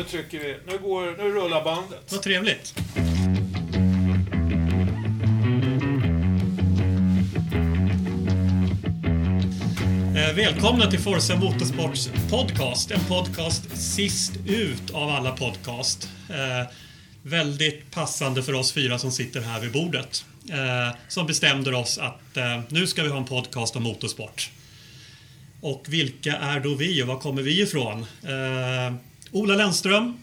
nu trycker vi. Nu, går, nu rullar bandet. Vad trevligt. Eh, Välkomna till Forza Motorsports podcast. En podcast sist ut av alla podcast. Eh, väldigt passande för oss fyra som sitter här vid bordet. Eh, som bestämde oss att eh, nu ska vi ha en podcast om motorsport. Och vilka är då vi och var kommer vi ifrån? Eh, Ola Lennström,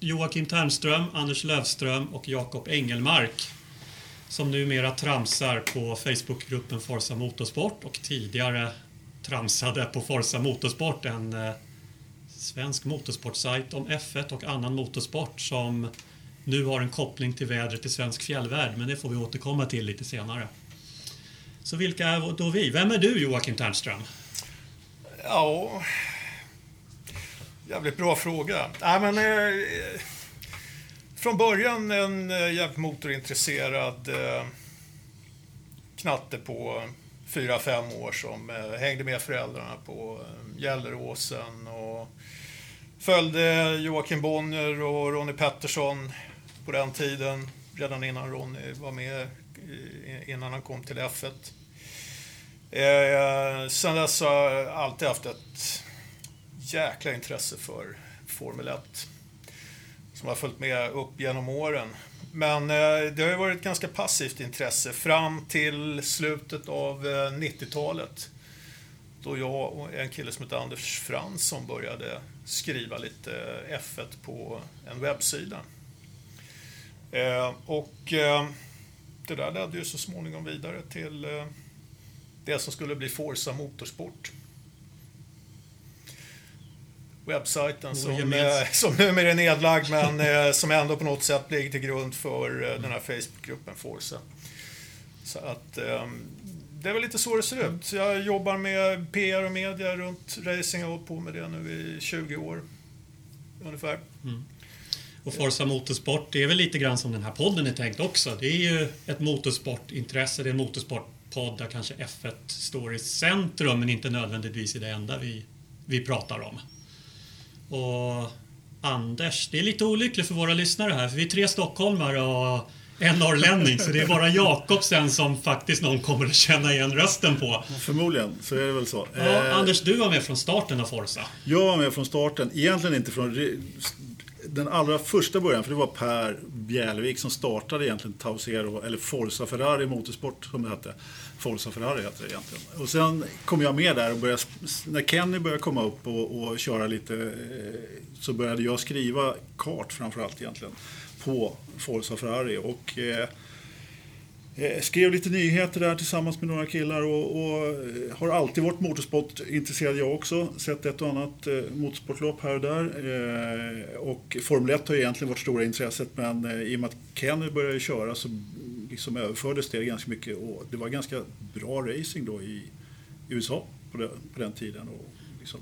Joakim Ternström, Anders Lövström och Jakob Engelmark som numera tramsar på Facebookgruppen Forza Motorsport och tidigare tramsade på Forza Motorsport, en eh, svensk motorsportsajt om F1 och annan motorsport som nu har en koppling till vädret i svensk fjällvärld, men det får vi återkomma till lite senare. Så vilka är då vi? Vem är du Joakim Ternström? Ja... Jävligt bra fråga. Nej, men, eh, från början en eh, jävligt motorintresserad eh, knatte på 4-5 år som eh, hängde med föräldrarna på eh, Gelleråsen och följde Joakim Bonnier och Ronnie Pettersson på den tiden, redan innan Ronnie var med, eh, innan han kom till F1. Eh, sen dess har jag alltid haft ett jäkla intresse för Formel 1. Som har följt med upp genom åren. Men eh, det har ju varit ett ganska passivt intresse fram till slutet av eh, 90-talet. Då jag och en kille som heter Anders Fransson började skriva lite eh, F1 på en webbsida. Eh, och eh, det där ledde ju så småningom vidare till eh, det som skulle bli Forza Motorsport. Webbsajten som, eh, som numera är nedlagd men eh, som ändå på något sätt ligger till grund för eh, den här Facebookgruppen Forza. Så att eh, det är väl lite så det ser ut. Jag jobbar med PR och media runt racing. Jag har hållit på med det nu i 20 år. Ungefär. Och Forza Motorsport, det är väl lite grann som den här podden är tänkt också. Det är ju ett motorsportintresse, det är en motorsportpodd där kanske F1 står i centrum men inte nödvändigtvis i det enda vi, vi pratar om. Och Anders, det är lite olyckligt för våra lyssnare här för vi är tre stockholmare och en norrlänning så det är bara Jakob sen som faktiskt någon kommer att känna igen rösten på. Förmodligen, så är det väl så. Ja, Eh, Anders, du var med från starten av Forza. Jag var med från starten, egentligen inte från den allra första början, för det var Per Bjälvik som startade egentligen Tausero, eller Forza Ferrari Motorsport som det hette. Forza Ferrari heter det egentligen. Och sen kom jag med där och började, när Kenny började komma upp och, och köra lite, eh, så började jag skriva kart framförallt egentligen, på Forza Ferrari. Och eh, eh, Skrev lite nyheter där tillsammans med några killar och, och eh, har alltid varit motorsportintresserad jag också. Sett ett och annat eh, motorsportlopp här och där. Eh, och Formel 1 har egentligen varit stora intresset men eh, i och med att Kenny började köra så liksom överfördes det ganska mycket och det var ganska bra racing då i USA på, det, på den tiden. Och liksom,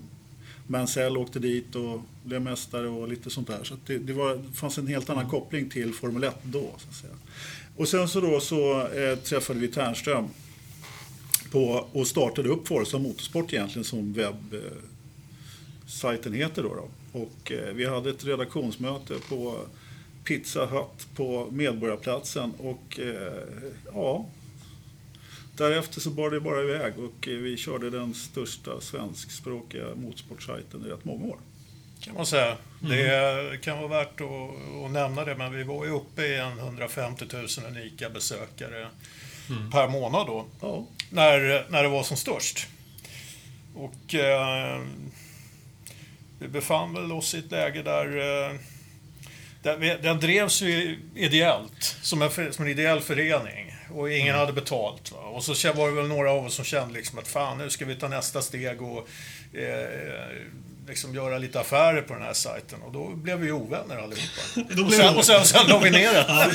Mansell åkte dit och blev mästare och lite sånt där. Så det, det, var, det fanns en helt annan koppling till Formel 1 då. Så att säga. Och sen så då så eh, träffade vi Ternström på, och startade upp Forza Motorsport egentligen som webbsajten eh, heter då. då. Och eh, vi hade ett redaktionsmöte på Pizza Hut på Medborgarplatsen och eh, ja, därefter så bar det bara iväg och eh, vi körde den största svenskspråkiga motorsportsajten i rätt många år. kan man säga. Det kan vara värt att, att nämna det, men vi var ju uppe i en 150 000 unika besökare per månad då, Ja, när, när det var som störst. Och eh, vi befann väl oss i ett läge där, eh, vi, den drevs ju ideellt, som en, som en ideell förening. Och ingen hade betalt. Va? Och så var det väl några av oss som kände liksom att fan, nu ska vi ta nästa steg och eh, liksom göra lite affärer på den här sajten. Och då blev vi ju ovänner allihopa. Och, sen, och sen, sen la vi ner det. Ja,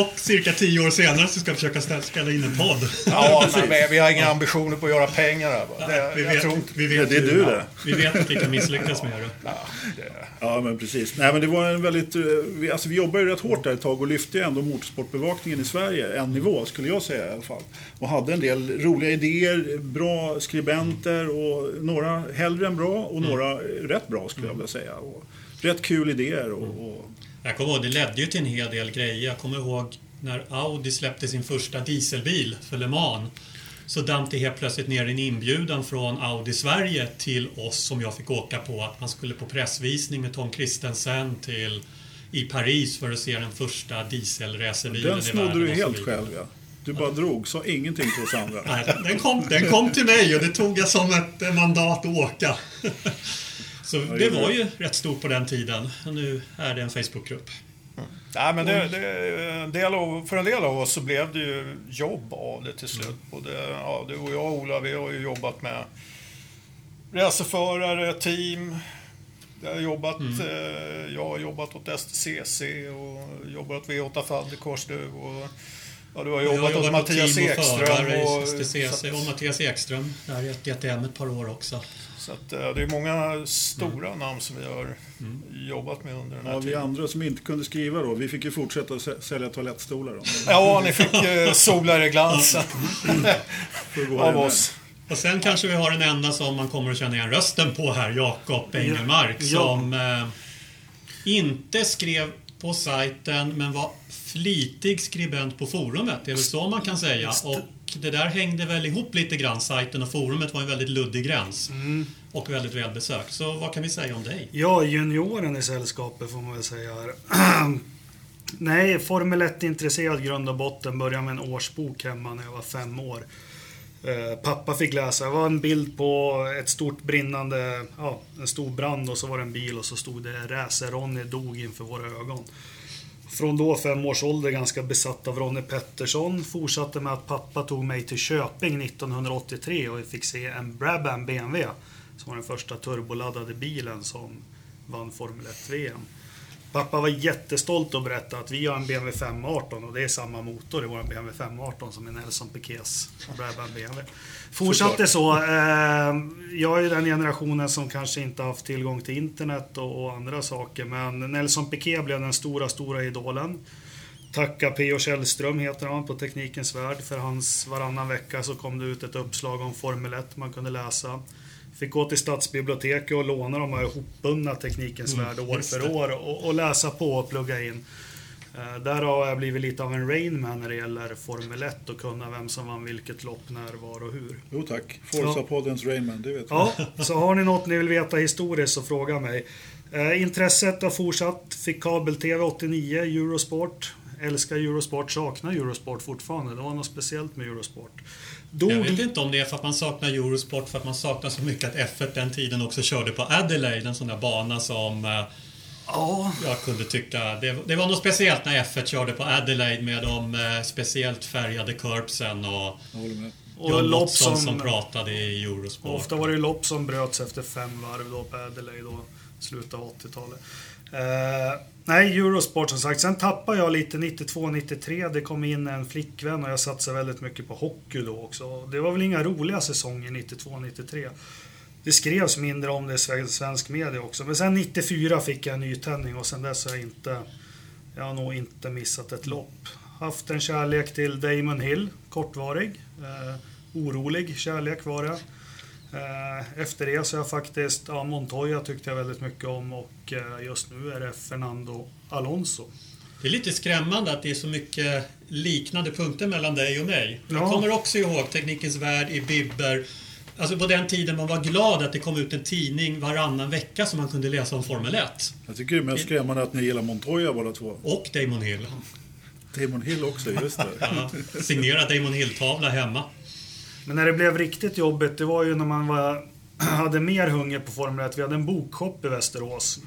och cirka tio år senare så ska vi försöka spela in en podd. Ja, men vi, har inga ambitioner på att göra pengar här. Va? Det, Vi vet, tror vi vet det är du det. Vi vet att vi kan misslyckas med det. Ja, det Ja, men precis. Nej, men det var en väldigt... eh, Vi, alltså, vi jobbade ju rätt hårt där ett tag och lyfte ändå motorsportbevakningen i Sverige en nivå, skulle jag säga i alla fall. Och hade en del roliga idéer, bra skribenter och några hellre än bra och några rätt bra, skulle jag vilja säga. Och rätt kul idéer. Och, och... Jag kommer ihåg, det ledde ju till en hel del grejer. Jag kommer ihåg när Audi släppte sin första dieselbil för Le Mans så damp det helt plötsligt ner en inbjudan från Audi Sverige till oss som jag fick åka på. Att man skulle på pressvisning med Tom Kristensen till i Paris för att se den första dieselracerbilen Den i snodde världen. du och så helt själv ja. Du bara drog, sa ingenting till oss andra. Nej, den- den, kom, den kom till mig och det tog jag som ett eh, mandat att åka. Så det var ju rätt stort på den tiden. Och nu är det en Facebookgrupp. Nej, men det, det, en del av, för en del av oss så blev det ju jobb av det till slut. Både, ja, du och jag, Ola, vi har ju jobbat med racerförare, team. Jag har jobbat, eh, jag har jobbat åt STCC och jobbat åt V8 Fadderkors du. Och, ja, du har jobbat, har åt Mattias och Ekström. Och, i så, STCC och Mattias Ekström. Där jag gett hem ett par år också. Så att, eh, det är många stora namn som vi har jobbat med under den här Ja, vi tiden. andra som inte kunde skriva då, vi fick ju fortsätta sä- sälja toalettstolar då. Ja, ni fick eh, solar i glansen av oss. Och sen kanske vi har en enda som man kommer att känna igen rösten på här, Jakob Engelmark, Ja. som eh, inte skrev på sajten men var flitig skribent på forumet. Det är väl så man kan säga. Och det där hängde väl ihop lite grann. Sajten och forumet var en väldigt luddig gräns. Och väldigt välbesökt. Så vad kan vi säga om dig? Ja, junioren i sällskapet får man väl säga här. Nej, Formel 1-intresserad grund och botten. Började med en årsbok hemma när jag var fem år. Eh, Pappa fick läsa. Det var en bild på ett stort brinnande, ja, en stor brand och så var det en bil och så stod det Racer-Ronny dog inför våra ögon. Från då, fem års ålder, ganska besatt av Ronnie Pettersson. Fortsatte med att pappa tog mig till Köping 1983 och vi fick se en Brabham BMW. Som var den första turboladdade bilen som vann Formel 1-VM. Pappa var jättestolt och berättade att vi har en BMW 518 och det är samma motor i vår BMW 518 som i Nelson Piquets Brabham BMW. Fortsatte så. Eh, jag är ju den generationen som kanske inte haft tillgång till internet och, och andra saker. Men Nelson Piquet blev den stora, stora idolen. Tacka P.O. Källström heter han på Teknikens Värld. För hans varannan vecka så kom det ut ett uppslag om Formel 1 man kunde läsa. Fick gå till stadsbiblioteket och låna de här ihopbundna Teknikens Mm, Värld år för år och, och läsa på och plugga in. Eh, där har jag blivit lite av en Rainman när det gäller Formel 1 och kunna vem som vann vilket lopp, när, var och hur. Jo tack. Forza-poddens Rainman, det vet Ja, så har ni något ni vill veta historiskt så fråga mig. Eh, intresset har fortsatt. Fick kabel-tv 89, Eurosport. Älskar Eurosport, saknar Eurosport fortfarande. Det var något speciellt med Eurosport. Dog... Jag vet inte om det är för att man saknar Eurosport, för att man saknar så mycket att F1 den tiden också körde på Adelaide, en sån där bana som eh, Ja, jag kunde tycka... Det, det var något speciellt när F1 körde på Adelaide med de eh, speciellt färgade curbsen och Jag håller med. och John lopp som... som pratade i Eurosport. Ofta var det lopp som bröts efter fem varv då på Adelaide då, slutet av 80-talet. Eh, nej, Eurosport som sagt. Sen tappade jag lite 92-93. Det kom in en flickvän och jag satsade väldigt mycket på hockey då också. Det var väl inga roliga säsonger 92-93. Det skrevs mindre om det i svensk- media också. Men sen 94 fick jag en nytändning och sen dess har jag inte... Jag har nog inte missat ett lopp. Haft en kärlek till Damon Hill, kortvarig. Eh, orolig kärlek var det. Eh, Efter det så har jag faktiskt, ja, Montoya tyckte jag väldigt mycket om och eh, just nu är det Fernando Alonso. Det är lite skrämmande att det är så mycket liknande punkter mellan dig och mig. Jag Ja. kommer också ihåg Teknikens Värld i Bibber. Alltså på den tiden man var glad att det kom ut en tidning varannan vecka som man kunde läsa om Formel 1. Jag tycker det är mest skrämmande att ni gillar Montoya båda två. Och Damon Hill. Damon Hill också, just det. Ja, signerad Damon Hill-tavla hemma. Men när det blev riktigt jobbigt, det var ju när man var, hade mer hunger på Formel 1. Vi hade en bokshop i Västerås.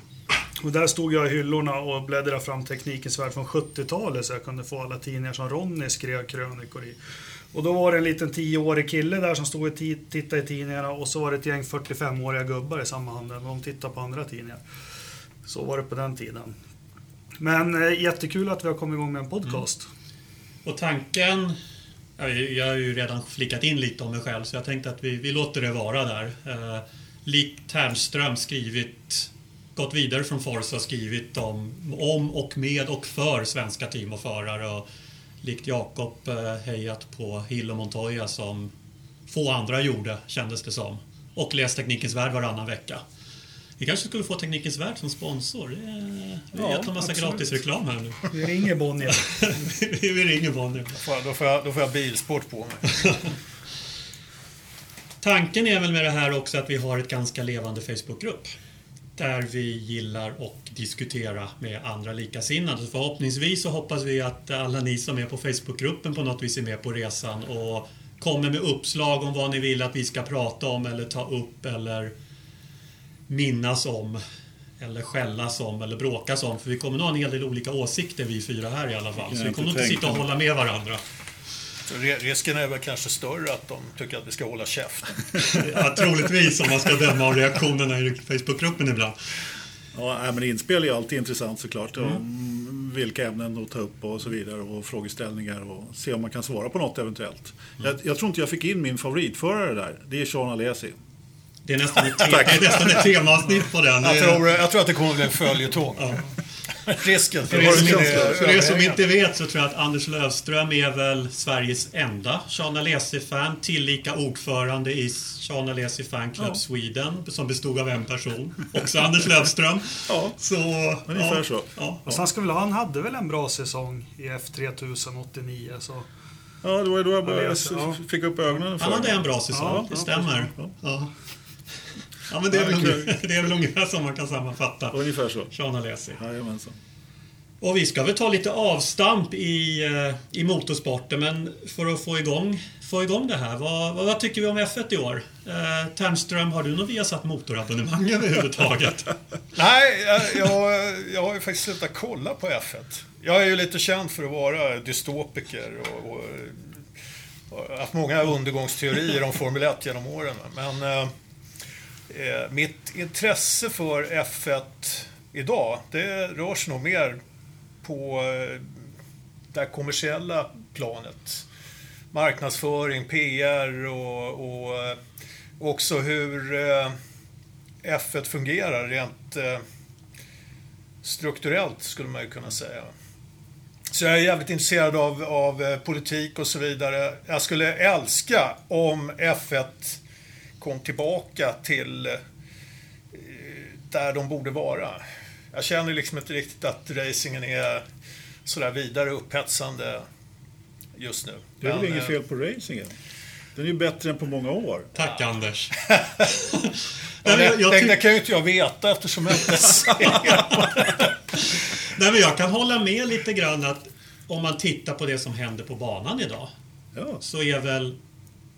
Och där stod jag i hyllorna och bläddrade fram Teknikens Värld från 70-talet så jag kunde få alla tidningar som Ronny skrev krönikor i. Och då var det en liten 10-årig kille där som stod och tittade i tidningarna och så var det ett gäng 45-åriga gubbar i samma handel. De tittade på andra tidningar. Så var det på den tiden. Men eh, jättekul att vi har kommit igång med en podcast. Mm. Och tanken... Jag har ju redan flickat in lite om mig själv så jag tänkte att vi, vi låter det vara där. Eh, likt Ternström skrivit, gått vidare från Forza och skrivit om, om och med och för svenska team och förare. Och likt Jakob eh, hejat på Hill och Montoya som få andra gjorde, kändes det som. Och läst Teknikens Värld varannan vecka. Vi kanske skulle få Teknikens Värld som sponsor. Det- Vi Ja, har en massa gratisreklam här nu. Vi ringer Bonnier. vi vi ringer Bonnier. Får jag- Då får jag, då får jag bilsport på mig. Tanken är väl med det här också att vi har ett ganska levande Facebookgrupp. Där vi gillar att diskutera med andra likasinnade. Förhoppningsvis så hoppas vi att alla ni som är på Facebookgruppen på något vis är med på resan och kommer med uppslag om vad ni vill att vi ska prata om eller ta upp eller minnas om. Eller skällas om eller bråkas om. För vi kommer nog ha en hel del olika åsikter vi fyra här i alla fall. Så vi kommer nog inte sitta och hålla med varandra. Risken är väl kanske större att de tycker att vi ska hålla käften. Ja, troligtvis om man ska döma av reaktionerna i Facebookgruppen ibland. Ja, men inspel är alltid intressant såklart. Om vilka ämnen att ta upp och så vidare och frågeställningar och se om man kan svara på något eventuellt. Jag, jag tror inte jag fick in min favoritförare där. Det är Sean Alesi. Det är nästan ett, te- det är nästan ett temaavsnitt på den. Jag tror, jag tror att det kommer att bli en följetong. Risken för För er, som, inte- för er som inte vet så tror jag att Anders Lövström är väl Sveriges enda Sean Alesi-fan, tillika ordförande i Sean Alesi Fan Club Ja. Sweden, som bestod av en person. Också Anders Lövström. Ja, Så, ungefär ja, så. Ja. Han, ska väl, han hade väl en bra säsong i F3089 så... Ja, det var då jag började, ja. fick upp ögonen för Han hade en bra säsong, Ja, det ja, stämmer. Ja. Men det är, väl ungefär, det är väl ungefär som man kan sammanfatta Ungefär så. Sean Alesi. Jajamensan. Och vi ska väl ta lite avstamp i, eh, i motorsporten, men för att få igång, få igång det här. Vad, vad, vad tycker vi om F1 i år? Eh, Ternström, har du något Viasat motorabonnemang överhuvudtaget? Nej, jag, jag, jag har ju faktiskt slutat kolla på F1. Jag är ju lite känd för att vara dystopiker och, och, och haft många undergångsteorier om Formel 1 genom åren. Men eh, eh, mitt intresse för F1 idag, det rör sig nog mer på eh, det kommersiella planet. Marknadsföring, PR och, och eh, också hur eh, F1 fungerar rent eh, strukturellt skulle man ju kunna säga. Så jag är jävligt intresserad av, av eh, politik och så vidare. Jag skulle älska om F1 kom tillbaka till eh, där de borde vara. Jag känner liksom inte riktigt att racingen är sådär vidare upphetsande just nu. Det är väl Men, inget eh, fel på racingen? Den är ju bättre än på många år. Tack Anders. Ja, Nej, men det, jag, jag, det, det kan ju inte jag veta eftersom jag inte ser. nej, men jag kan hålla med lite grann att om man tittar på det som händer på banan idag Ja, så är väl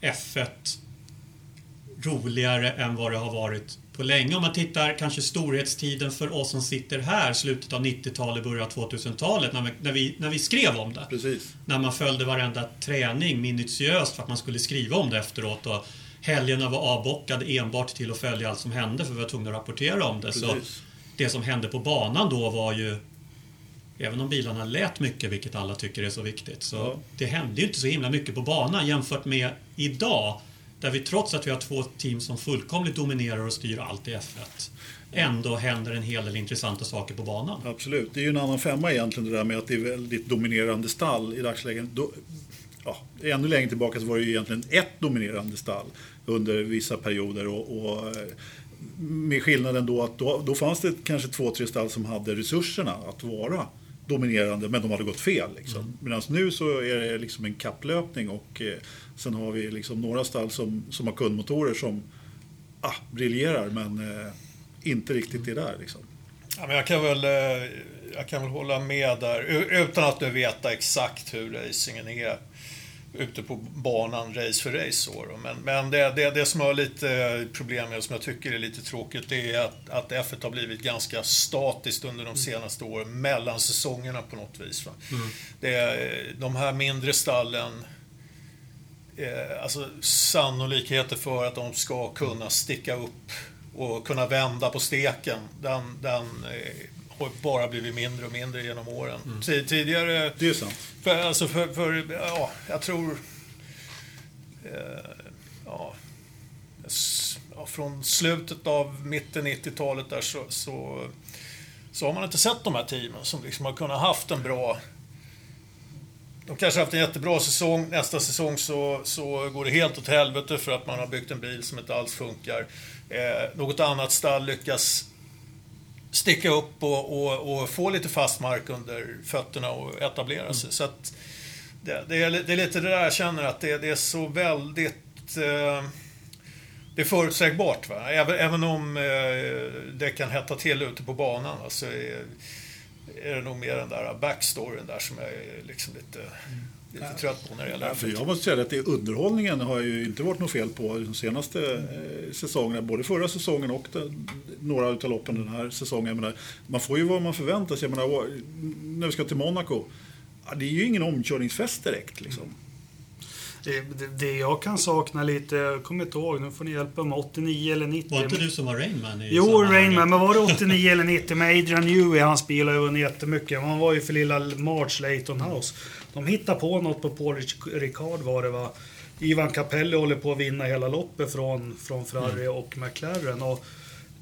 F1 roligare än vad det har varit på länge. Om man tittar kanske storhetstiden för oss som sitter här, slutet av 90-talet, början av 2000-talet, när när, vi, när vi skrev om det. precis. När man följde varenda träning minutiöst för att man skulle skriva om det efteråt. Och helgerna var avbockade enbart till att följa allt som hände för vi var tvungna att rapportera om det. Så Precis. det som hände på banan då var ju Även om bilarna lät mycket, vilket alla tycker är så viktigt, så Ja. det hände ju inte så himla mycket på banan jämfört med idag. Där vi trots att vi har två team som fullkomligt dominerar och styr allt i F1 ändå händer en hel del intressanta saker på banan. Absolut. Det är ju en annan femma egentligen det där med att det är väldigt dominerande stall i dagsläget. Då, ja, ännu längre tillbaka så var det ju egentligen ett dominerande stall under vissa perioder. Och, och eh, med skillnaden då att då, då fanns det kanske två, tre stall som hade resurserna att vara dominerande, men de hade gått fel. Liksom. Mm. Medan nu så är det liksom en kapplöpning och eh, sen har vi liksom några stall som, som har kundmotorer som ah, briljerar, men eh, inte riktigt är där. Liksom. Ja, men jag, kan väl, eh, jag kan väl hålla med där, utan att nu veta exakt hur racingen är ute på banan race för race. Så då. Men, men det, det, det som har lite problem med och som jag tycker är lite tråkigt det är att, att F1 har blivit ganska statiskt under de senaste åren, mellan säsongerna på något vis. Va? Det, är- de här mindre stallen eh, alltså sannolikheter för att de ska kunna sticka upp och kunna vända på steken, den, den eh, har bara blivit mindre och mindre genom åren. Ti- Tidigare, Det är sant. för, alltså för, för ja, jag tror, eh, ja, ja, från slutet av mitten 90-talet där så, så, så har man inte sett de här teamen som liksom har kunnat haft en bra de kanske har haft en jättebra säsong. Nästa säsong så, så går det helt åt helvete för att man har byggt en bil som inte alls funkar. Eh, något annat stall lyckas sticka upp och, och, och, få lite fast mark under fötterna och etablera sig. Mm. Så att det, det, är, det, är, lite det där jag känner att det, det är så väldigt... Eh, det är förutsägbart. Va? Även, även om eh, det kan hetta till ute på banan så alltså, är, är det nog mer den där backstoryn där som är liksom lite... Mm lite trött på när det gäller ja, för Jag måste säga att det, underhållningen har ju inte varit något fel på de senaste eh, säsongerna. Både förra säsongen och den, några av loppen den här säsongen. Menar, man får ju vad man förväntar sig. Jag menar, när vi ska till Monaco, ja, det är ju ingen omkörningsfest direkt. Liksom. Det, det, det, jag kan sakna lite, jag kommer inte ihåg, nu får ni hjälpa mig, 89 eller 90. Var inte du som var Rainman? jo, Rainman, men var det 89 eller 90 med Adrian Newey, hans bil har ju vunnit jättemycket. Man var ju för lilla March Layton House. De hittade på något på Paul Ricard var det va. Ivan Capelli håller på att vinna hela loppet från, från Ferrari mm. och McLaren. Och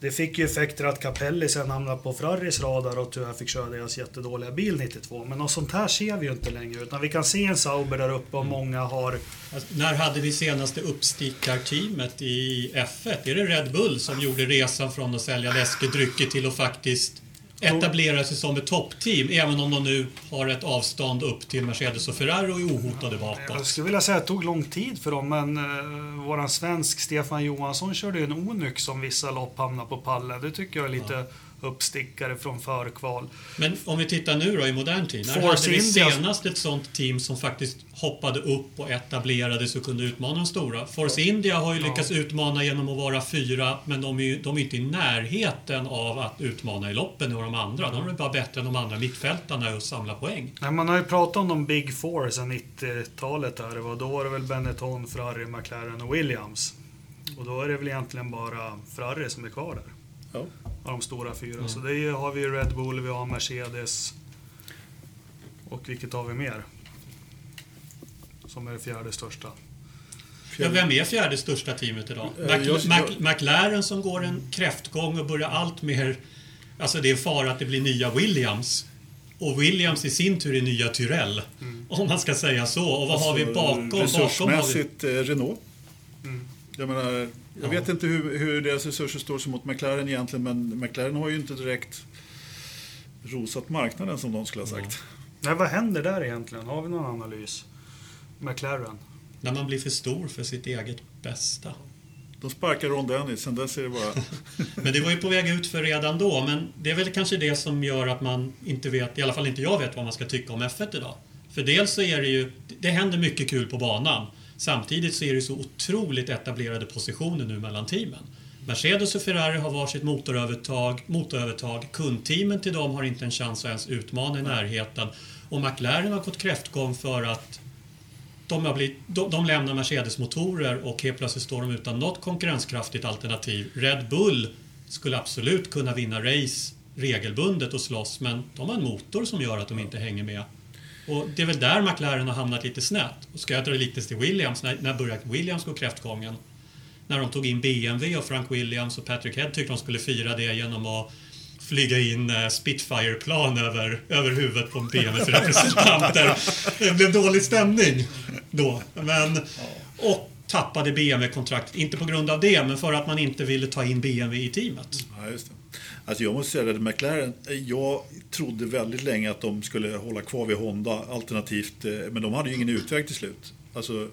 det fick ju effekter att Capelli sen hamnade på Ferraris radar och tyvärr fick köra deras jättedåliga bil 92. Men något sånt här ser vi ju inte längre. Utan vi kan se en Sauber där uppe och mm. många har... Alltså, när hade vi senaste uppstickarteamet i F1? Är det Red Bull som gjorde resan från att sälja läskedrycker till att faktiskt etablera sig som ett toppteam, även om de nu har ett avstånd upp till Mercedes och Ferrari och är ohotade bakåt. Jag skulle vilja säga att det tog lång tid för dem, men uh, våran svensk Stefan Johansson körde ju en Onyx som vissa lopp hamnade på pallen. Det tycker jag är lite ja uppstickare från förkval. Men om vi tittar nu då i modern tid. När hade vi senast ett sånt team som faktiskt hoppade upp och etablerade sig och kunde utmana de stora? Force India har ju lyckats utmana genom att vara fyra, men de är ju de är inte i närheten av att utmana i loppen och de andra. De är bara bättre än de andra mittfältarna och samla poäng. Nej, man har ju pratat om de Big Four sedan 90-talet. Där. Då var det väl Benetton, Ferrari, McLaren och Williams. Och då är det väl egentligen bara Ferrari som är kvar där. Ja. Av de stora fyra. Mm. Så det har vi Red Bull, vi har Mercedes. Och vilket har vi mer? Som är det fjärde största. Ja, vem är fjärde största teamet idag? Äh, Mac jag, Mac McLaren som går en kräftgång och börjar allt mer... Alltså det är fara att det blir nya Williams. Och Williams i sin tur är nya Tyrell. Mm. Om man ska säga så. Och vad alltså, har vi bakom? Resursmässigt bakom vi... Eh, Renault. Mm. Jag menar, jag vet inte hur, hur deras resurser står sig mot McLaren egentligen, men McLaren har ju inte direkt rosat marknaden som de skulle ha sagt. Nej, vad händer där egentligen? Har vi någon analys? McLaren? När man blir för stor för sitt eget bästa. De sparkar Ron Dennis, sen dess är det bara... men det var ju på väg ut för redan då, men det är väl kanske det som gör att man inte vet, i alla fall inte jag vet vad man ska tycka om F1 idag. För dels så är det ju, det händer mycket kul på banan. Samtidigt så är det så otroligt etablerade positioner nu mellan teamen. Mercedes och Ferrari har varsitt motorövertag, motorövertag. Kundteamen till dem har inte en chans att ens utmana i närheten. Och McLaren har gått kräftgång för att de, har blivit, de, de lämnar Mercedes-motorer och helt plötsligt står de utan något konkurrenskraftigt alternativ. Red Bull skulle absolut kunna vinna race regelbundet och slåss men de har en motor som gör att de inte hänger med. Och det är väl där McLaren har hamnat lite snett. Och ska jag dra lite till Williams, när, när började Williams gå kräftgången? När de tog in BMW och Frank Williams och Patrick Head tyckte de skulle fira det genom att flyga in eh, Spitfire-plan över, över huvudet på BMWs representanter. Det blev dålig stämning då. Men, och tappade BMW-kontrakt, inte på grund av det, men för att man inte ville ta in BMW i teamet. Ja, just det. Alltså jag måste säga att McLaren, jag trodde väldigt länge att de skulle hålla kvar vid Honda alternativt, eh, men de hade ju ingen utväg till slut. Alltså,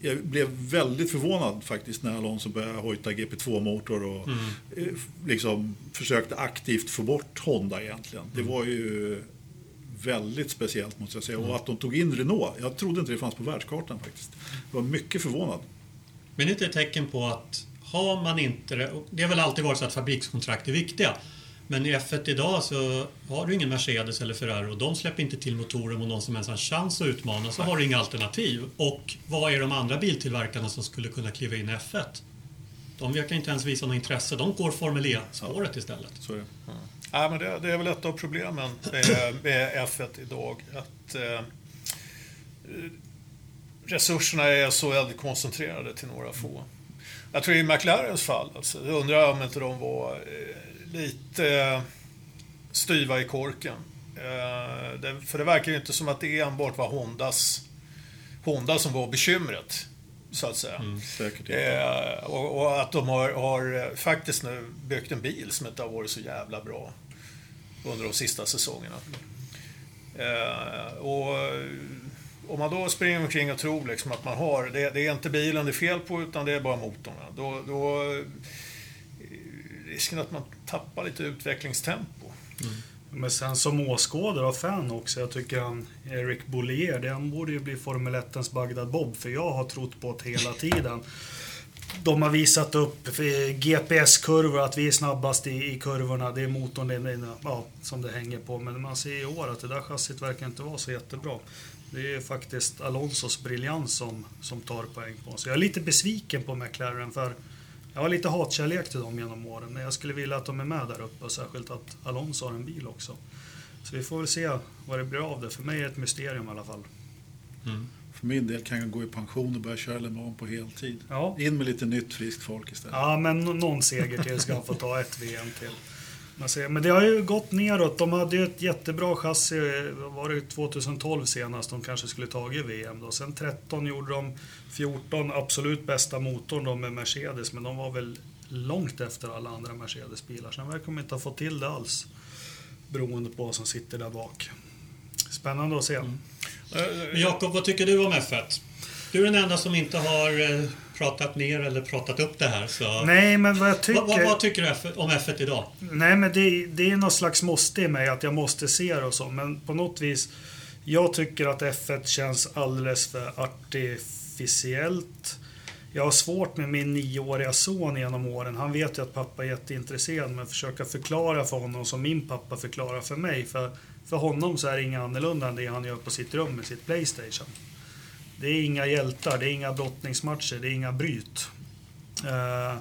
jag blev väldigt förvånad faktiskt när Alonso började hojta GP2-motor och mm. Eh, liksom försökte aktivt få bort Honda egentligen. Det mm. var ju väldigt speciellt måste jag säga. Mm. Och att de tog in Renault, jag trodde inte det fanns på världskartan faktiskt. Jag var mycket förvånad. Men det är inte ett tecken på att har man inte det, det har väl alltid varit så att fabrikskontrakt är viktiga. Men i F1 idag så har du ingen Mercedes eller Ferrari och de släpper inte till motorer mot någon som ens har en chans att utmana så har du inga alternativ. Och vad är de andra biltillverkarna som skulle kunna kliva in i F1? De verkar inte ens visa något intresse. De går Formel E-spåret istället. Så är det. Mm. Ja, men det, det, är väl ett av problemen med, med F1 idag. Att eh, Resurserna är så väldigt koncentrerade till några få. Jag tror i McLarens fall, alltså, jag undrar om inte de var eh, lite eh, styva i korken. Eh, för det verkar ju inte som att det enbart var Hondas, Honda som var bekymret. Så att säga. Mm, eh, och, och, att de har, har, faktiskt nu byggt en bil som inte har varit så jävla bra. under de sista säsongerna. Eh, och om man då springer omkring och tror liksom att man har, det, det, är inte bilen det är fel på utan det är bara motorn. Då, då eh, risken att man tappar lite utvecklingstempo. Mm. Men sen som åskådare och fan också, jag tycker han Eric Bollier, den borde ju bli Formel 1 Bagdad Bob, för jag har trott på det hela tiden. De har visat upp eh, GPS-kurvor, att vi är snabbast i, i kurvorna. Det är motorn det, ja, som det hänger på. Men man ser i år att det där chassit verkar inte vara så jättebra. Det är faktiskt Alonsos briljans som, som tar poäng på oss. Jag är lite besviken på McLaren för jag har lite hatkärlek till dem genom åren, men jag skulle vilja att de är med där uppe och särskilt att Alonso har en bil också. Så vi får väl se vad det blir av det. För mig är det ett mysterium i alla fall. Mm. För min del kan jag gå i pension och börja köra Le Mans på heltid. Ja. In med lite nytt friskt folk istället. Ja, men någon seger till ska han få ta ett VM till. Men det har ju gått neråt. De hade ju ett jättebra chassi, var det 2012 senast de kanske skulle tagit VM då. Sen 13 gjorde de 14, absolut bästa motorn då med Mercedes, men de var väl långt efter alla andra Mercedes-bilar. Sen verkar de inte ha fått till det alls, beroende på vad som sitter där bak. Spännande att se. Mm. Eh, Jakob, vad tycker du om F1? Du är den enda som inte har eh, pratat ner eller pratat upp det här. Så... Nej, men vad jag tycker... Vad, vad, vad tycker du om F1 idag? Nej, men det, det är något slags måste i mig att jag måste se det och så. Men på något vis, jag tycker att F1 känns alldeles för artificiellt. Jag har svårt med min nioåriga son genom åren. Han vet ju att pappa är jätteintresserad, men försöka förklara för honom som min pappa förklarar för mig. För, för honom så är det inget annorlunda än det han gör på sitt rum med sitt Playstation. Det är inga hjältar, det är inga brottningsmatcher, det är inga bryt. Uh,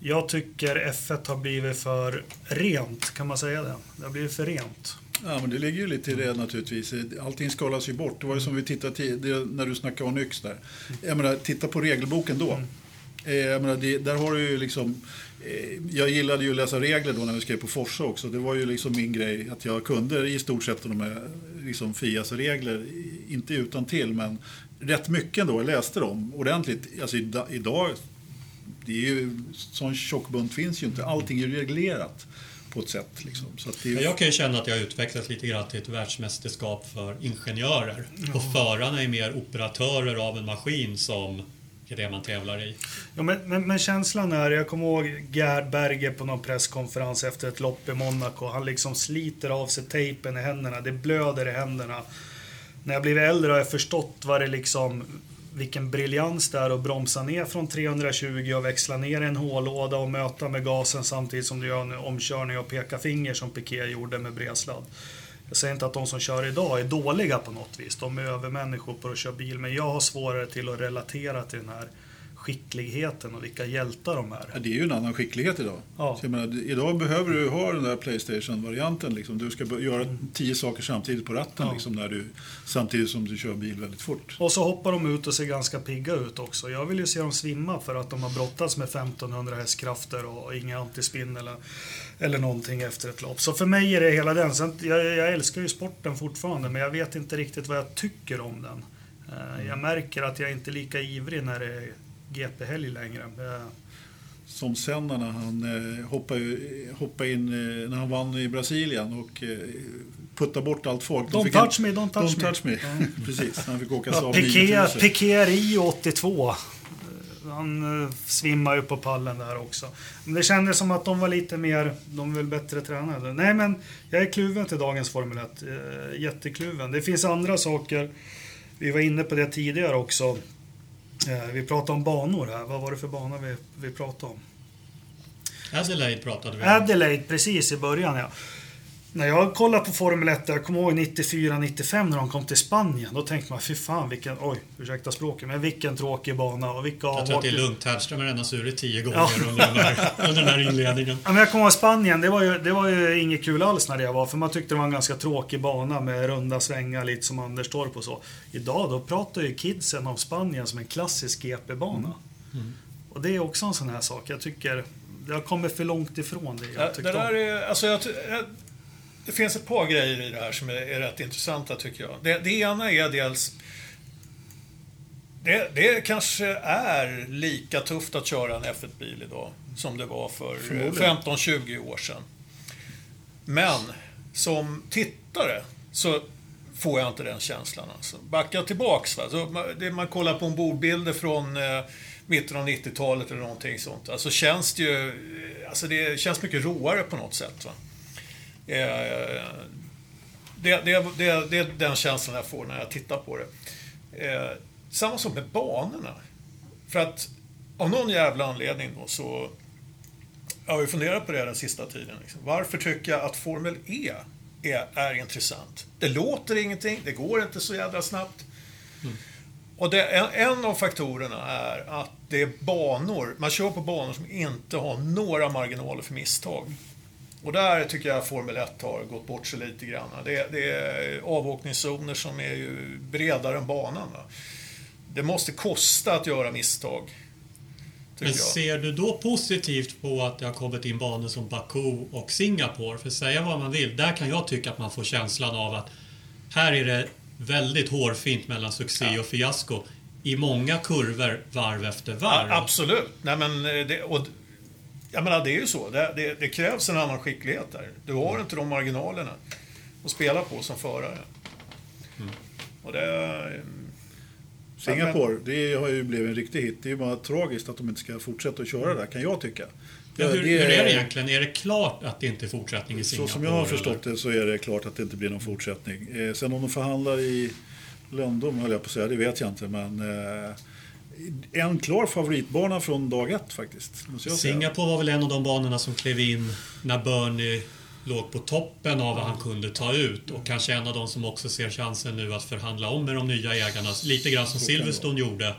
jag tycker F1 har blivit för rent, kan man säga det? Det har blivit för rent. Ja, men det ligger ju lite i det naturligtvis. Allting skalas ju bort. Det var ju som vi tittade till, när du snackade om Nyx där. Jag menar, titta på regelboken då. Mm. Eh, jag menar, det, där har du ju liksom... Eh, jag gillade ju att läsa regler då när vi skrev på Forsa också. Det var ju liksom min grej att jag kunde i stort sett de här liksom FIAs regler, inte utan till men rätt mycket ändå. Jag läste dem ordentligt. Alltså idag, det är ju, sån tjock bunt finns ju inte. Allting är ju reglerat på ett sätt. Liksom. Så det. Jag kan ju känna att jag har utvecklats lite grann till ett världsmästerskap för ingenjörer. Och förarna är mer operatörer av en maskin som är det man tävlar i. Ja, men, men, men, känslan är, jag kommer ihåg Gerd Berger på någon presskonferens efter ett lopp i Monaco. Han liksom sliter av sig tejpen i händerna, det blöder i händerna när jag blivit äldre har jag förstått vad det liksom vilken briljans det är att bromsa ner från 320 och växla ner i en hållåda och möta med gasen samtidigt som du gör en omkörning och peka finger som Piqué gjorde med bredsladd. Jag säger inte att de som kör idag är dåliga på något vis. De är övermänniskor på att köra bil. Men jag har svårare till att relatera till den här skickligheten och vilka hjältar de är. Ja, det är ju en annan skicklighet idag. Ja. Menar, idag behöver du ha den där Playstation-varianten. Liksom. Du ska göra mm. tio saker samtidigt på ratten ja. liksom, när du, samtidigt som du kör bil väldigt fort. Och så hoppar de ut och ser ganska pigga ut också. Jag vill ju se dem svimma för att de har brottats med 1500 hästkrafter och inga antispinn eller, eller någonting efter ett lopp. Så för mig är det hela den. Sen, jag, jag älskar ju sporten fortfarande men jag vet inte riktigt vad jag tycker om den. Eh, jag märker att jag inte är lika ivrig när det är GP-helg längre. Som Senna när han eh, hoppade, hoppade in eh, när han vann i Brasilien och eh, puttade bort allt folk. Don't touch me, don't touch don't touch me. me. Precis, han fick åka ja, Piqué, Piqué Rio 82. Han svimmar ju på pallen där också. Men det kändes som att de var lite mer, de är väl bättre tränade. Nej men, jag är kluven till dagens Formel 1. Eh, jättekluven. Det finns andra saker. Vi var inne på det tidigare också. Eh, vi pratade om banor här. Vad var det för banor vi, vi pratade om? Adelaide pratade vi om. Adelaide, precis i början ja. När jag kollade på Formel 1, jag kommer ihåg 94-95 när de kom till Spanien. Då tänkte man, fy fan vilken, oj, ursäkta språket, men vilken tråkig bana och vilka Jag tror att det är lugnt. Hellström har redan surit tio gånger ja. under, den här, under den här inledningen. Ja, men jag kommer ihåg Spanien, det var, ju, det var ju inget kul alls när det var. För man tyckte det var en ganska tråkig bana med runda svängar, lite som Anders Torp och så. Idag då pratar ju kidsen om Spanien som en klassisk GP-bana. Mm. Mm. Och det är också en sån här sak. Jag tycker det har kommit för långt ifrån det. Jag ja, det där är, alltså jag, det finns ett par grejer i det här som är, är rätt intressanta tycker jag. Det, det ena är dels det, det, kanske är lika tufft att köra en F1-bil idag som det var för 15-20 år sedan. Men som tittare så får jag inte den känslan. Alltså. Backa tillbaks. Va? Så man, det, man kollar på ombordbilder från eh, mitten av 90-talet eller någonting sånt. Alltså känns det ju... Alltså det känns mycket råare på något sätt. Va? Eh, det, det, det, det, är den känslan jag får när jag tittar på det. Eh, samma sak med banorna. För att av någon jävla anledning då så jag har ju funderat på det den sista tiden. Liksom. Varför tycker jag att Formel E är, är intressant? Det låter ingenting, det går inte så jävla snabbt. Mm. Och det, en, en, av faktorerna är att det är banor, man kör på banor som inte har några marginaler för misstag. Och där tycker jag Formel 1 har gått bort sig lite grann. Det, det är avåkningszoner som är ju bredare än banan. Va? Det måste kosta att göra misstag. Men ser du då positivt på att det har kommit in banor som Baku och Singapore? För säga vad man vill, där kan jag tycka att man får känslan av att här är det väldigt hårfint mellan succé ja. och fiasko i många kurvor varv efter varv. Ja, absolut. Nej, men eh, det, och, jag menar, det är ju så. Det, det, det, krävs en annan skicklighet där. Du har mm. inte de marginalerna att spela på som förare. Mm. Och det, Singapore, det har ju blivit en riktig hit. Det är ju bara tragiskt att de inte ska fortsätta att köra där, kan jag tycka. Ja, hur, det, hur är det egentligen? Är det klart att det inte är fortsättning i Singapore? Så som jag har förstått eller? det så är det klart att det inte blir någon fortsättning. Eh, sen om de förhandlar i Lundom, höll jag på att säga, det vet jag inte. Men eh, en klar favoritbana från dag ett faktiskt. Singapore var väl en av de banorna som klev in när Bernie låg på toppen av vad han kunde ta ut och kanske en av de som också ser chansen nu att förhandla om med de nya ägarna. Lite grann som Silverstone gjorde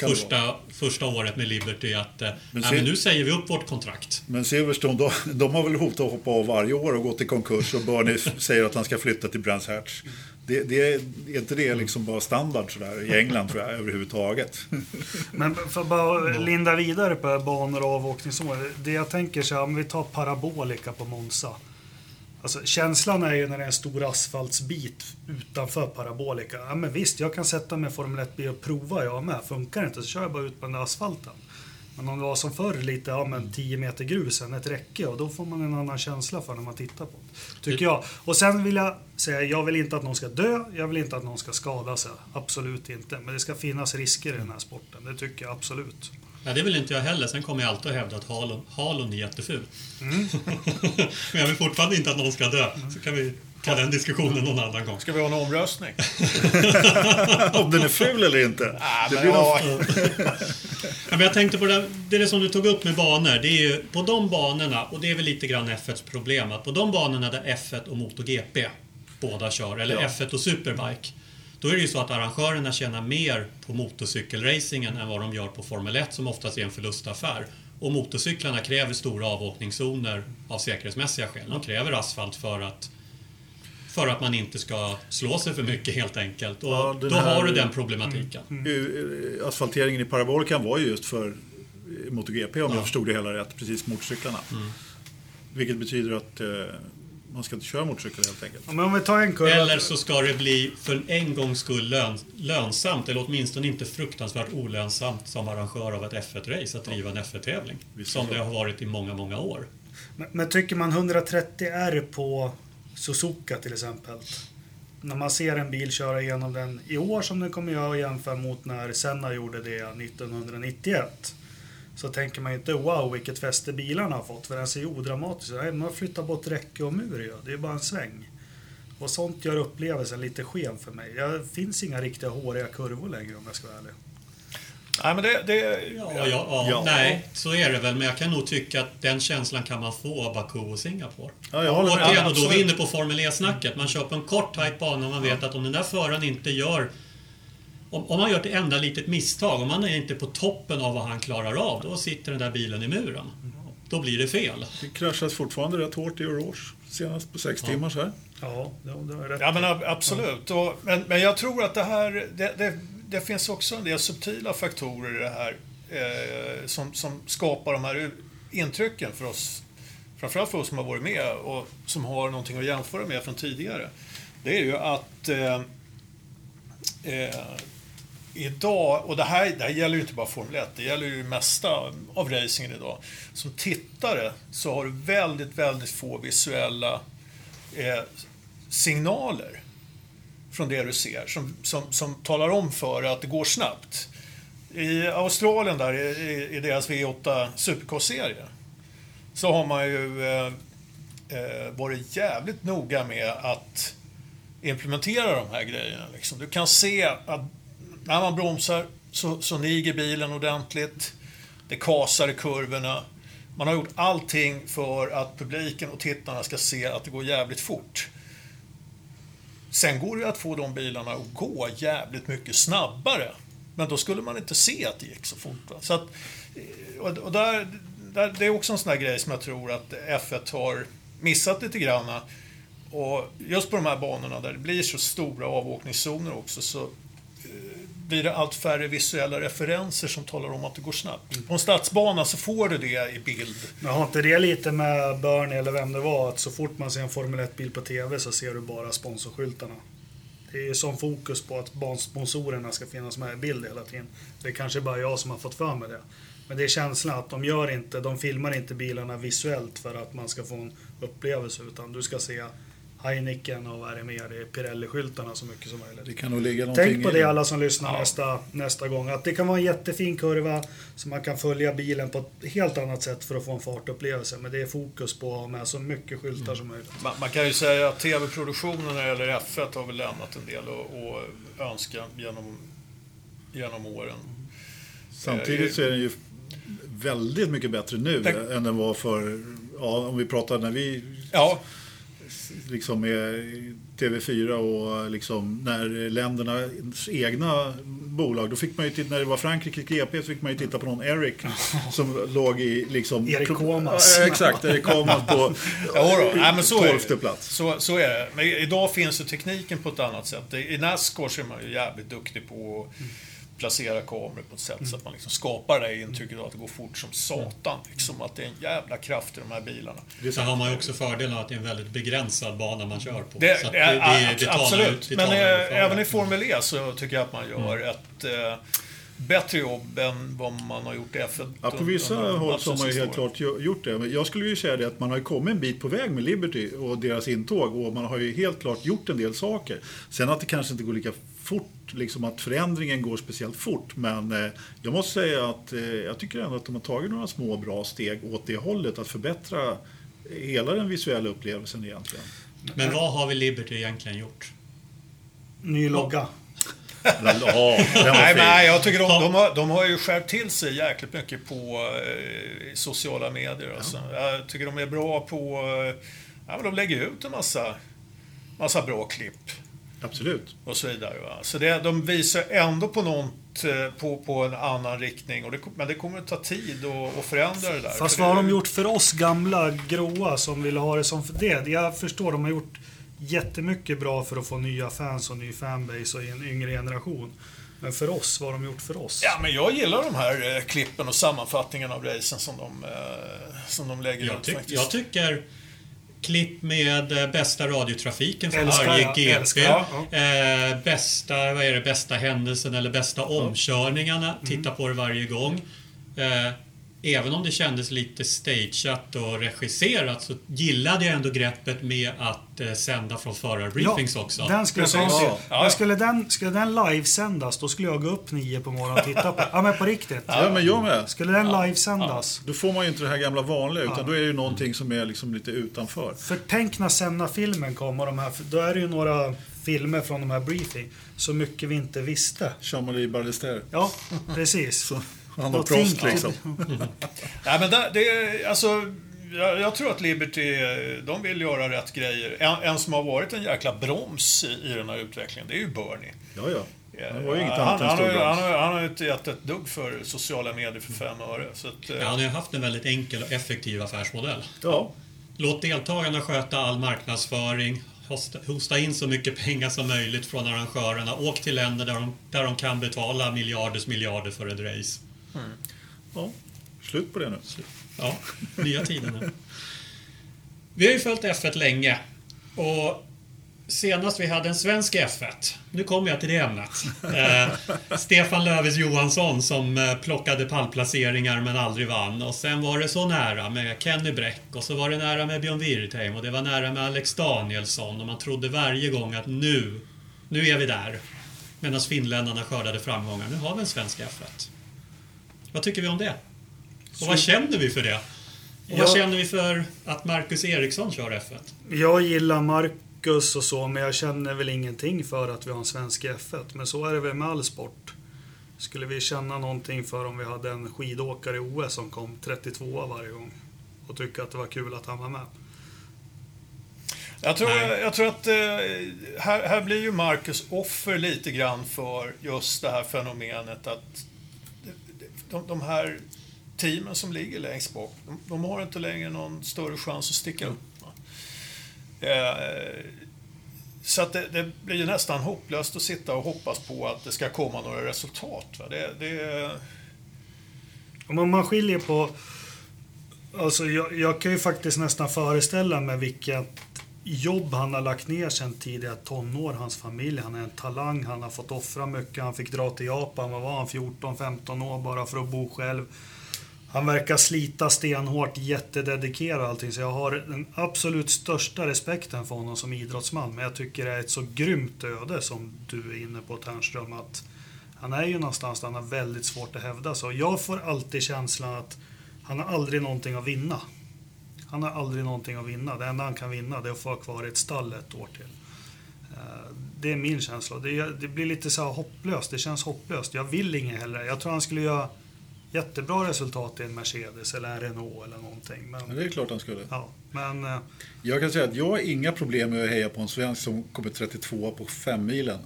första, första året med Liberty att eh, men, nej, men nu säger vi upp vårt kontrakt. Men Silverstone, de, de har väl hotat att hoppa av varje år och gått i konkurs och Bernie säger att han ska flytta till Brands Hatch. Det, det, är inte det liksom bara standard sådär i England tror jag överhuvudtaget. Men för att bara linda vidare på banor och avåkningszoner. Det jag tänker så här, om vi tar parabolika på Monza. Alltså, känslan är ju när det är en stor asfaltsbit utanför parabolika. Ja, men visst, jag kan sätta mig i Formel 1-bil och prova jag med. Funkar det inte så kör jag bara ut på den där asfalten. Men om det var som förr, lite, ja men 10 meter grus än ett räcke och då får man en annan känsla för när man tittar på det. Tycker jag. Och sen vill jag säga, jag vill inte att någon ska dö, jag vill inte att någon ska skada sig. Absolut inte. Men det ska finnas risker i den här sporten, det tycker jag absolut. Ja, det vill inte jag heller. Sen kommer jag alltid att hävda att halon, halon är jätteful. Mm. Men jag vill fortfarande inte att någon ska dö. Så kan vi ta den diskussionen någon annan gång. Ska vi ha en omröstning? Om den är ful eller inte? Ah, det blir ja. men jag tänkte på det, det är som du tog upp med banor. Det är ju på de banorna, och det är väl lite grann F1s problem, att på de banorna där F1 och MotoGP båda kör, eller ja. F1 och Superbike, då är det ju så att arrangörerna tjänar mer på motorcykelracingen än vad de gör på Formel 1 som oftast är en förlustaffär. Och motorcyklarna kräver stora avåkningszoner av säkerhetsmässiga skäl. De kräver asfalt för att för att man inte ska slå sig för mycket helt enkelt. Och ja, då här, har du den problematiken. Mm, mm. Asfalteringen i parabolikan var ju just för MotoGP om ja. jag förstod det hela rätt, precis motorcyklarna. Mm. Vilket betyder att eh, man ska inte köra motorcykel helt enkelt. Ja, men om vi tar en kurva... Eller så ska det bli för en gångs skull lön, lönsamt, eller åtminstone inte fruktansvärt olönsamt som arrangör av ett F1-race att driva en F1-tävling. Som det har varit i många, många år. Men, men tycker man 130 R på Suzuka till exempel. När man ser en bil köra igenom den i år som den kommer göra jämför mot när Senna gjorde det 1991 så tänker man inte wow vilket fäste bilarna har fått för den ser ju odramatisk ut. Man flyttar bort räcke och mur ju. Det är bara en sväng. Och sånt gör upplevelsen lite skev för mig. Det finns inga riktiga håriga kurvor längre om jag ska vara ärlig. Nej, men det... det ja, ja, ja, ja, Nej, så är det väl. Men jag kan nog tycka att den känslan kan man få av Baku och Singapore. Ja, jag håller Återigen, och då är vi inne på Formel E-snacket. Man kör på en kort, tajt bana och man vet att om den där föraren inte gör om, om man gör ett enda litet misstag, om man är inte på toppen av vad han klarar av, då sitter den där bilen i muren. Då blir det fel. Det kraschas fortfarande rätt hårt i Rouge, senast på sex ja. timmar så här. Ja, det, det rätt. Ja, men absolut. Ja. Och, men, men jag tror att det här, det, det, det, finns också en del subtila faktorer i det här eh, som, som skapar de här intrycken för oss, framförallt för oss som har varit med och som har någonting att jämföra med från tidigare. Det är ju att eh, eh, idag, och det här, det här gäller ju inte bara Formel 1, det gäller ju det mesta av racingen idag. Som tittare så har du väldigt, väldigt få visuella eh, signaler från det du ser som, som, som talar om för att det går snabbt. I Australien där, i, i deras V8 Supercross-serie, så har man ju eh, eh, varit jävligt noga med att implementera de här grejerna. Liksom. Du kan se att när man bromsar så, så niger bilen ordentligt. Det kasar i kurvorna. Man har gjort allting för att publiken och tittarna ska se att det går jävligt fort. Sen går det att få de bilarna att gå jävligt mycket snabbare. Men då skulle man inte se att det gick så fort. Va? Så att, eh, och, och där, där, det är också en sån här grej som jag tror att F1 har missat lite grann. Och just på de här banorna där det blir så stora avåkningszoner också så blir det allt färre visuella referenser som talar om att det går snabbt. På en stadsbana så får du det i bild. Men har inte det lite med Bernie eller vem det var att så fort man ser en Formel 1-bil på TV så ser du bara sponsorskyltarna? Det är ju sån fokus på att bansponsorerna ska finnas med i bild hela tiden. Det är kanske bara jag som har fått för mig det. Men det är känslan att de gör inte, de filmar inte bilarna visuellt för att man ska få en upplevelse utan du ska se Heineken och vad är det mer? Det är Pirelli-skyltarna så mycket som möjligt. Det kan nog ligga någonting Tänk på det alla som lyssnar nästa, nästa gång. Att det kan vara en jättefin kurva så man kan följa bilen på ett helt annat sätt för att få en fartupplevelse. Men det är fokus på att ha med så mycket skyltar som möjligt. Man, man kan ju säga att tv-produktionen när det gäller F1 har väl lämnat en del att önska genom, genom åren. Samtidigt så är den ju väldigt mycket bättre nu Det- än den var för, ja, om vi pratar när vi Ja, liksom med TV4 och liksom när ländernas egna bolag, då fick man ju titta, när det var Frankrike GP så fick man ju titta på någon Eric som låg i liksom... Erik Komas. Ja, exakt, Erik Komas på Jo då, tolfte plats. Så, så är det. Men idag finns ju tekniken på ett annat sätt. I Nascar så är man ju jävligt duktig på att placera kameror på ett sätt så att man liksom skapar det intrycket av att det går fort som satan. Liksom, att det är en jävla kraft i de här bilarna. Sen har man ju också fördelen att det är en väldigt begränsad bana man kör på. Det, Så att det, är, det talar absolut. ut- det Men eh, ut även det. i Formel E så tycker jag att man gör ett eh, bättre jobb än vad man har gjort i F1. Ja, på vissa håll så har man ju helt klart gjo- gjort det. Men jag skulle ju säga det att man har kommit en bit på väg med Liberty och deras intåg och man har ju helt klart gjort en del saker. Sen att det kanske inte går lika fort, liksom att förändringen går speciellt fort. Men eh, jag måste säga att eh, jag tycker ändå att de har tagit några små bra steg åt det hållet att förbättra hela den visuella upplevelsen egentligen. Men vad har vi Liberty egentligen gjort? Ny logga. Ja, Nej, nej, jag tycker de, de, har, de har ju skärpt till sig jäkligt mycket på eh, sociala medier. Alltså. Jag tycker de är bra på... Eh, ja, men de lägger ut en massa, massa bra klipp Absolut. och så vidare. Va? Så det, de visar ändå på något, eh, på, på en annan riktning. Och det, men det kommer att ta tid att, förändra det där. Fast vad har de gjort för oss gamla gråa som vill ha det som för det? Jag förstår, de har gjort jättemycket bra för att få nya fans och ny fanbase och en yngre generation. Men för oss, vad har de gjort för oss? Ja, men jag gillar de här eh, klippen och sammanfattningen av racen som de, eh, som de lägger Jag, ut tyck, faktiskt. jag tycker klipp med eh, bästa radiotrafiken Älskar varje GP. älskar jag, Eh, bästa, vad är det, bästa händelsen eller bästa omkörningarna. Titta på det varje gång. Eh, även om det kändes lite stageat och regisserat så gillade jag ändå greppet med att eh, sända från förarbriefings också. Den skulle, jag Ja. Ja. Skulle den, skulle den livesändas, då skulle jag gå upp nio på morgonen och titta på Ja men på riktigt. Ja, men jag med. Skulle den livesändas? Då får man ju inte det här gamla vanliga utan då är det ju någonting som är liksom lite utanför. För tänk när Senna-filmen kom och de här, då är det ju några filmer från de här briefing. Så mycket vi inte visste. Jean-Marie Ballester. Ja, precis. Han var proffs tänk- liksom. Nej, men där, det är, alltså, jag, jag tror att Liberty, eh, de vill göra rätt grejer. En, en som har varit en jäkla broms i, i den här utvecklingen, det är ju Bernie. Ja, ja. Det var ju inget han, annat än han, stor han, har, han har ju inte gett ett dugg för sociala medier för fem öre. Så att, eh, Ja, han har ju haft en väldigt enkel och effektiv affärsmodell. Ja, Låt deltagarna sköta all marknadsföring. Hosta, hosta in så mycket pengar som möjligt från arrangörerna. Åk till länder där de, där de kan betala miljarders miljarder för ett race. Ja. Slut på det nu. Ja, nya tider nu. Vi har ju följt F1 länge. Och senast vi hade en svensk F1, nu kommer jag till det ämnet. Eh, Stefan Lövis Johansson som eh, plockade pallplaceringar men aldrig vann. Och sen var det så nära med Kenny Bräck och så var det nära med Björn Wirtheim och det var nära med Alex Danielsson och man trodde varje gång att nu, nu är vi där. Medan finländarna skördade framgångar. Nu har vi en svensk F1. Vad tycker vi om det? Och vad känner vi för det? Och vad Ja. känner vi för att Marcus Eriksson kör F1? Jag gillar Marcus och så, men jag känner väl ingenting för att vi har en svensk i F1. Men så är det väl med all sport. Skulle vi känna någonting för om vi hade en skidåkare i OS som kom 32 varje gång och tycka att det var kul att han var med? Jag tror, Nej. jag tror att eh, här, här blir ju Marcus offer lite grann för just det här fenomenet att de, de här teamen som ligger längst bak, de, de har inte längre någon större chans att sticka upp. va. Eh, så att det, det blir ju nästan hopplöst att sitta och hoppas på att det ska komma några resultat. Va? Det, det, Om man skiljer på... Alltså jag, jag kan ju faktiskt nästan föreställa mig vilket jobb han har lagt ner sen tidiga tonår, hans familj. Han är en talang, han har fått offra mycket. Han fick dra till Japan, vad var han, 14-15 år bara för att bo själv. Han verkar slita stenhårt, jättededikerad och allting. Så jag har den absolut största respekten för honom som idrottsman. Men jag tycker det är ett så grymt öde som du är inne på Ternström. Att han är ju någonstans där han har väldigt svårt att hävda sig. Och jag får alltid känslan att han har aldrig någonting att vinna. Han har aldrig någonting att vinna. Det enda han kan vinna det är att få vara kvar i ett stall ett år till. Eh, Det är min känsla. Det, blir lite så här hopplöst. Det känns hopplöst. Jag vill inget heller. Jag tror han skulle göra jättebra resultat i en Mercedes eller en Renault eller någonting. Men Men, det är klart han skulle. ja, men eh, Jag kan säga att jag har inga problem med att heja på en svensk som kommer 32 på femmilen.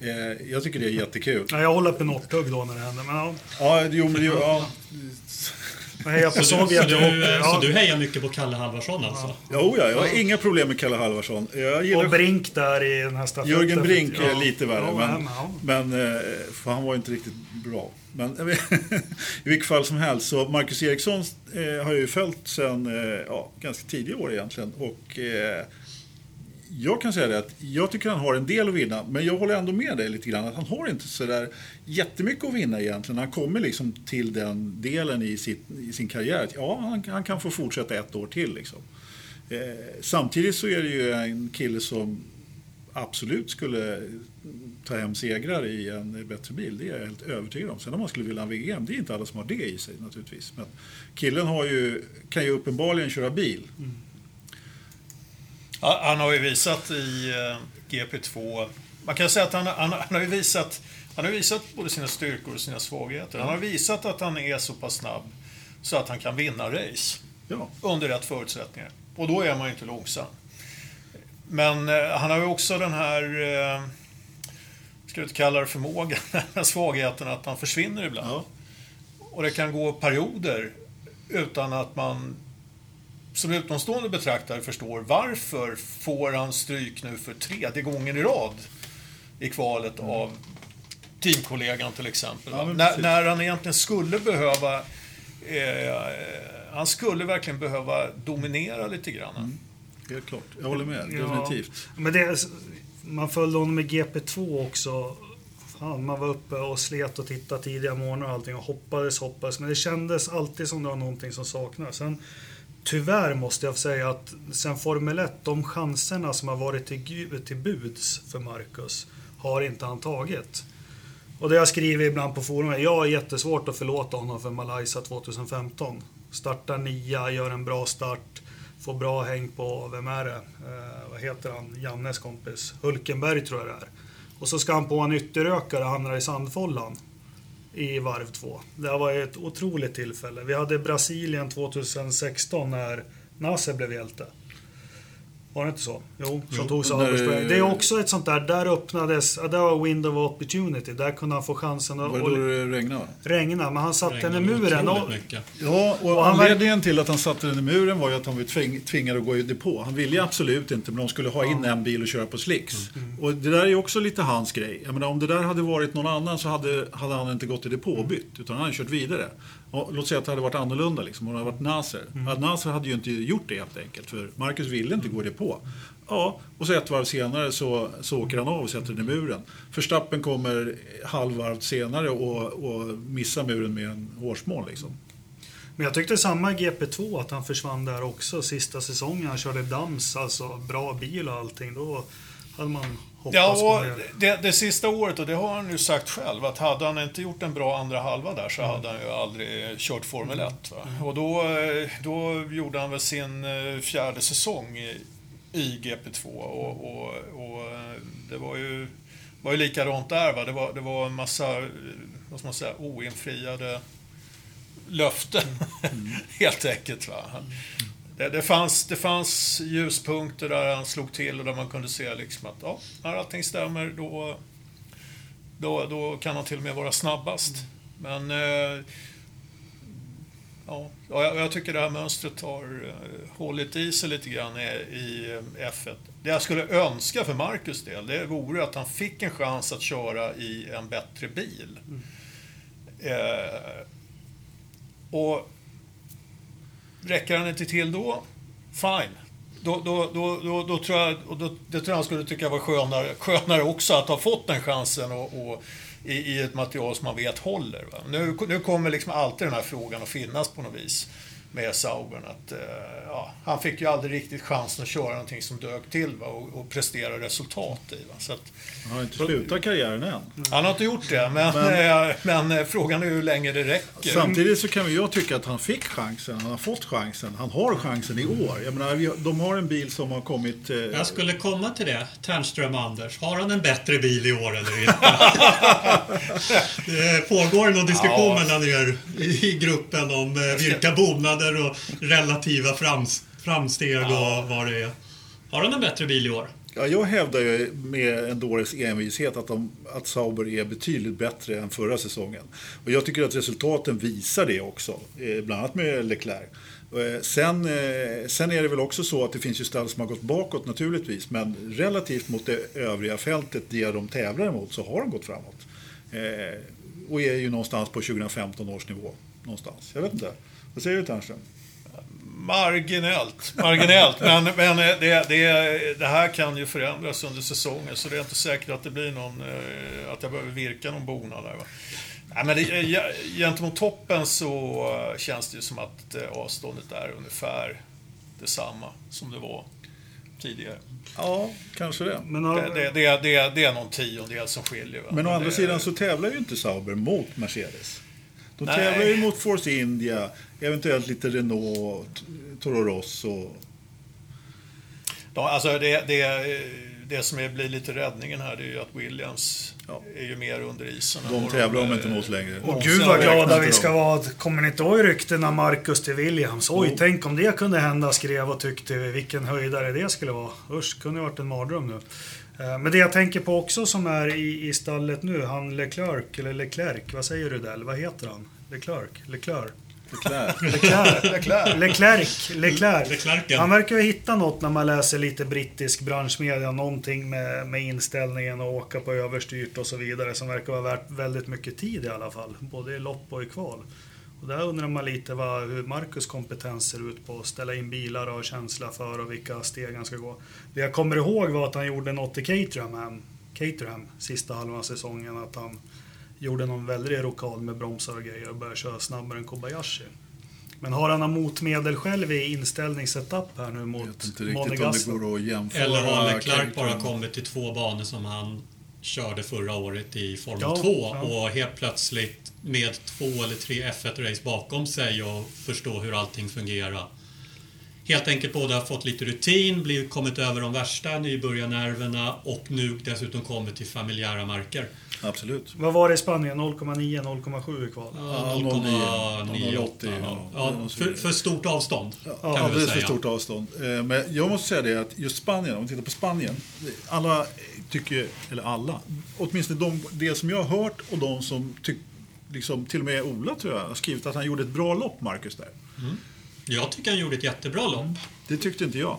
Eh, jag tycker det är jättekul. ja, jag håller på Northug då när det händer. Men ja, Ja, jo, men ja, hejar på Så du, så, Sovjet. du, och- eh, ja. så du hejar mycket på Kalle Halvarsson alltså? jo, ja, jag har inga problem med Kalle Halvarsson. Jag Och gillar Brink där i den här stafetten. Jörgen Brink är Ja. lite värre, Ja, men, ja. men eh, för han var inte riktigt bra. Men i vilket fall som helst, så Marcus Eriksson eh, har jag ju följt sedan eh, ja, ganska tidiga år egentligen. Och eh, jag kan säga det att jag tycker han har en del att vinna, men jag håller ändå med dig lite grann att han har inte så där jättemycket att vinna egentligen. Han kommer liksom till den delen i, sitt, i sin karriär att ja, han, han kan få fortsätta ett år till liksom. Eh, samtidigt så är det ju en kille som absolut skulle ta hem segrar i en bättre bil. Det är jag helt övertygad om. Sen om man skulle vilja ha VM, det är inte alla som har det i sig naturligtvis. Men killen har ju, kan ju uppenbarligen köra bil. Mm. Ja, Han har ju visat i eh, GP2, man kan säga att han, han, han har ju visat, han har visat både sina styrkor och sina svagheter. Han har visat att han är så pass snabb så att han kan vinna race Ja, under rätt förutsättningar. Och då är man ju inte långsam. Men eh, han har ju också den här, eh, ska du inte kalla det förmågan, den svagheten att han försvinner ibland. ja. Och det kan gå perioder utan att man som utomstående betraktare förstår varför får han stryk nu för tredje gången i rad i kvalet av teamkollegan till exempel. Ja, när, när han egentligen skulle behöva eh, han skulle verkligen behöva dominera lite grann. helt klart. Jag håller med, Ja. definitivt. Men det, man följde honom med GP2 också. Fan, man var uppe och slet och tittade tidiga morgnar och allting och hoppades, hoppades. Men det kändes alltid som det var någonting som saknades. Sen, tyvärr måste jag säga att sen Formel 1, de chanserna som har varit till, till buds för Marcus har inte han tagit. Och det jag skriver ibland på forumet, jag har jättesvårt att förlåta honom för Malaysia 2015. Startar nia, gör en bra start, får bra häng på, vem är det? Eh, vad heter han? Jannes kompis. Hulkenberg tror jag det är. Och så ska han på en ytterökare och hamnar i sandfållan i varv två. Det var ett otroligt tillfälle. Vi hade Brasilien 2016 när Nasser blev hjälte. Var det inte så? Jo, som tog sig av. Det är också ett sånt där, där öppnades, ja, det var window of opportunity. Där kunde han få chansen att Var det och då det regnade? regna, men han satte den i muren. Och. Ja, och, Och anledningen till att han satte den i muren var ju att han var tving, tvingad att gå i depå. Han ville absolut inte, men de skulle ha in en bil och köra på slicks. Och det där är ju också lite hans grej. Jag menar, om det där hade varit någon annan så hade, hade han inte gått i depå och bytt, utan han hade kört vidare. Och, låt säga att det hade varit annorlunda, liksom, om det hade varit Nasser. Ja, Nasser hade ju inte gjort det helt enkelt, för Marcus ville inte gå i depå. Ja, och så ett varv senare så, så åker han av och sätter den i muren. Förstappen kommer halvvarv senare och, och missar muren med en hårsmån. Liksom. Men jag tyckte samma GP2 att han försvann där också sista säsongen. Han körde Dams, alltså bra bil och allting. Då hade man Ja, det, det sista året, och det har han ju sagt själv, att hade han inte gjort en bra andra halva där så hade han ju aldrig kört Formel 1. Va? Och då, eh, då gjorde han väl sin eh, fjärde säsong i, i GP2 och, och, och eh, det var ju, var ju likadant där. Va? Det, var, det var en massa, vad ska man säga, oinfriade löften, helt enkelt. Va? Det, det, fanns, det fanns ljuspunkter där han slog till och där man kunde se liksom att ja, när allting stämmer då, då, då kan han till och med vara snabbast. Men eh, ja, jag, jag tycker det här mönstret har eh, hållit i sig lite grann i, i eh, F1. Det jag skulle önska för Marcus del, det vore att han fick en chans att köra i en bättre bil. Eh, och räcker han inte till då, fine. Då, då, då, då, då tror jag, och då, det tror jag han skulle tycka var skönare, skönare också att ha fått den chansen och, och i, i ett material som man vet håller. Va? Nu, nu kommer liksom alltid den här frågan att finnas på något vis med Saubern. Att, eh, ja, han fick ju aldrig riktigt chansen att köra någonting som dög till va? Och, och prestera resultat i. Va? Så att, Han har inte slutat karriären än. han har inte gjort det, men, men, men eh, frågan är hur länge det räcker. Samtidigt så kan väl jag tycka att han fick chansen, han har fått chansen, han har chansen i år. Jag menar, de har en bil som har kommit... Eh, Jag skulle komma till det. Ternström Anders. Har han en bättre bil i år eller inte? det pågår någon diskussion Ja. mellan er i gruppen om eh, vilka bonader och relativa frams, framsteg och vad det är. Har han en bättre bil i år? Ja, jag hävdar ju med en dåres envishet att, de, att Sauber är betydligt bättre än förra säsongen. Och jag tycker att resultaten visar det också, eh, bland annat med Leclerc. Eh, Sen, eh, sen är det väl också så att det finns ju stall som har gått bakåt naturligtvis, men relativt mot det övriga fältet, det de tävlar emot, så har de gått framåt. Och är ju någonstans på 2015 års nivå. Någonstans. Jag vet inte. Vad säger du Ternström? Marginellt, marginellt. Men, men det, det, det här kan ju förändras under säsongen så det är inte säkert att det blir någon, eh, att jag behöver virka någon bona där. Va? Nej, men det, ja, gentemot toppen så eh, känns det ju som att eh, avståndet är ungefär detsamma som det var tidigare. Ja, kanske det. Men har, Det, det, det, det, det är någon tiondel som skiljer. Va? Men å andra det, sidan så tävlar ju inte Sauber mot Mercedes. De Nej. tävlar ju mot Force India, eventuellt lite Renault, Toro Rosso. De, alltså det, det, det som är, blir lite räddningen här det är ju att Williams Ja. är ju mer under isen. De tävlar de eh, inte mot längre. och gud vad glada vi ska vara. Kommer ni inte ihåg ryktena Marcus till Williams? Oj, Jo. tänk om det kunde hända, skrev och tyckte vi. Vilken höjdare det skulle vara. Usch, kunde ha varit en mardröm nu. Eh, Men det jag tänker på också som är i, i stallet nu, han Leclerc, eller Leclerc, vad säger du Del? Vad heter han? Leclerc? Leclerc? Leclerc. Leclerc? Leclerc. Leclerc? Leclerc? Han verkar ju hitta något när man läser lite brittisk branschmedia, någonting med, med inställningen och åka på överstyrt och så vidare som verkar vara värt väldigt mycket tid i alla fall, både i lopp och i kval. Och där undrar man lite vad, hur Marcus kompetens ser ut på att ställa in bilar och känsla för och vilka steg han ska gå. Det jag kommer ihåg var att han gjorde något i Caterham, Caterham sista halvan av säsongen, att han gjorde någon väldig rokad med bromsar och grejer och började köra snabbare än Kobayashi. Men har han något motmedel själv i inställningssetup här nu mot jämföra. Eller har Leclerc bara kommit till två banor som han körde förra året i Formel Ja, 2 ja. och helt plötsligt med två eller tre F1-race bakom sig och förstå hur allting fungerar. Helt enkelt både har fått lite rutin, blivit, kommit över de värsta nybörjarnerverna och nu dessutom kommit till familjära marker. Absolut. Vad var det i Spanien? 0,9, 0,7 i kval? Ja, 0,9, 0,98. 0,80, Ja, ja. Ja, för, för stort avstånd kan vi väl Alldeles för säga. stort avstånd. Eh, Men jag måste säga det att just Spanien, om vi tittar på Spanien. Alla tycker, eller alla, åtminstone de, det som jag har hört och de som tycker, liksom, till och med Ola tror jag, har skrivit att han gjorde ett bra lopp, Marcus, där. Jag tycker han gjorde ett jättebra lopp. Det tyckte inte jag.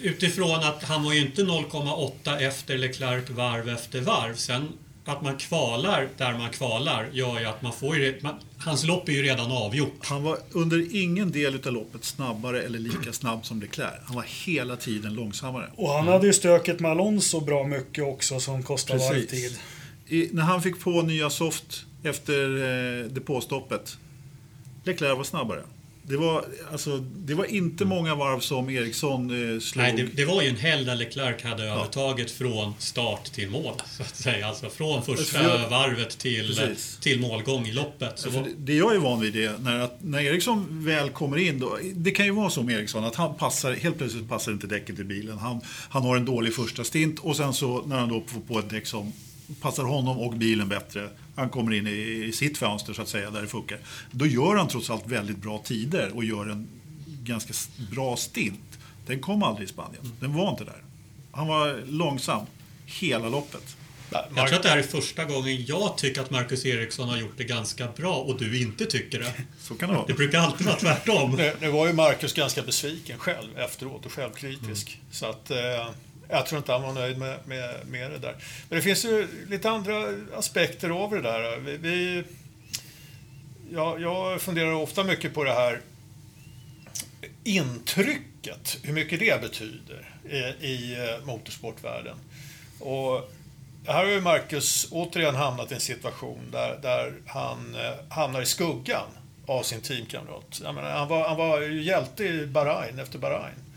Utifrån att han var ju inte 0,8 efter Leclerc varv efter varv. Sen att man kvalar där man kvalar gör ju att man får ju... Man, hans lopp är ju redan avgjort. Han var under ingen del utav loppet snabbare eller lika snabb som Leclerc. Han var hela tiden långsammare. Och han hade ju stöket med Alonso bra mycket också som kostar varvtid. I, när han fick på nya soft efter eh, depåstoppet. Leclerc var snabbare. Det var, alltså, det var inte många varv som Eriksson eh, slog. Nej, det, det, var ju en helg där Leclerc hade ja. övertaget från start till mål. Så att säga. Alltså från första För, varvet till, till målgång i loppet. Så det, det jag är van vid det, när, att, när Eriksson väl kommer in, då, det kan ju vara så med Eriksson att han passar, helt plötsligt passar inte däcket i bilen. Han, han har en dålig första stint och sen så när han då får på ett däck som passar honom och bilen bättre. Han kommer in i, i sitt fönster så att säga, där det funkar. Då gör han trots allt väldigt bra tider och gör en ganska bra stint. Den kom aldrig i Spanien. Den var inte där. Han var långsam hela loppet. Jag tror att det här är första gången jag tycker att Marcus Eriksson har gjort det ganska bra och du inte tycker det. Så kan det vara. Det brukar alltid vara tvärtom. Nu, nu var ju Marcus ganska besviken själv efteråt och självkritisk. Mm. Så att... Eh, jag tror inte han var nöjd med, med, med det där. Men det finns ju lite andra aspekter av det där. Vi, vi ja, jag funderar ofta mycket på det här intrycket, hur mycket det betyder i, i eh, motorsportvärlden. Och här har ju Marcus återigen hamnat i en situation där, där han eh, hamnar i skuggan av sin teamkamrat. Menar, han, var, han var ju hjälte i Bahrain, efter Bahrain.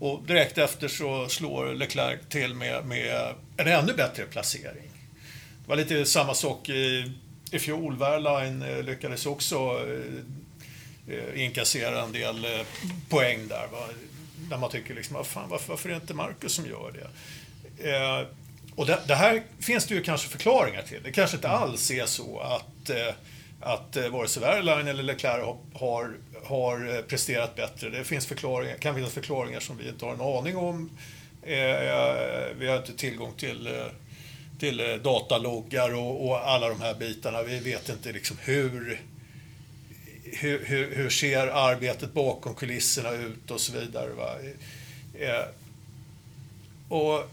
Och direkt efter så slår Leclerc till med, med en ännu bättre placering. Det var lite samma sak i, i fjol. Wehrlein eh, lyckades också eh, eh, inkassera en del eh, poäng där. Va? Där man tycker liksom, fan, varför, varför är det inte Marcus som gör det? Eh, och det, det, här finns det ju kanske förklaringar till. Det kanske inte alls är så att, eh, att eh, vare sig Wehrlein eller Leclerc har, har har eh, presterat bättre. Det finns förklaringar, kan finnas förklaringar som vi inte har en aning om. Eh, vi har inte tillgång till, eh, till dataloggar och, och alla de här bitarna. Vi vet inte liksom hur, hur, hur, hur ser arbetet bakom kulisserna ut och så vidare. Va? Och,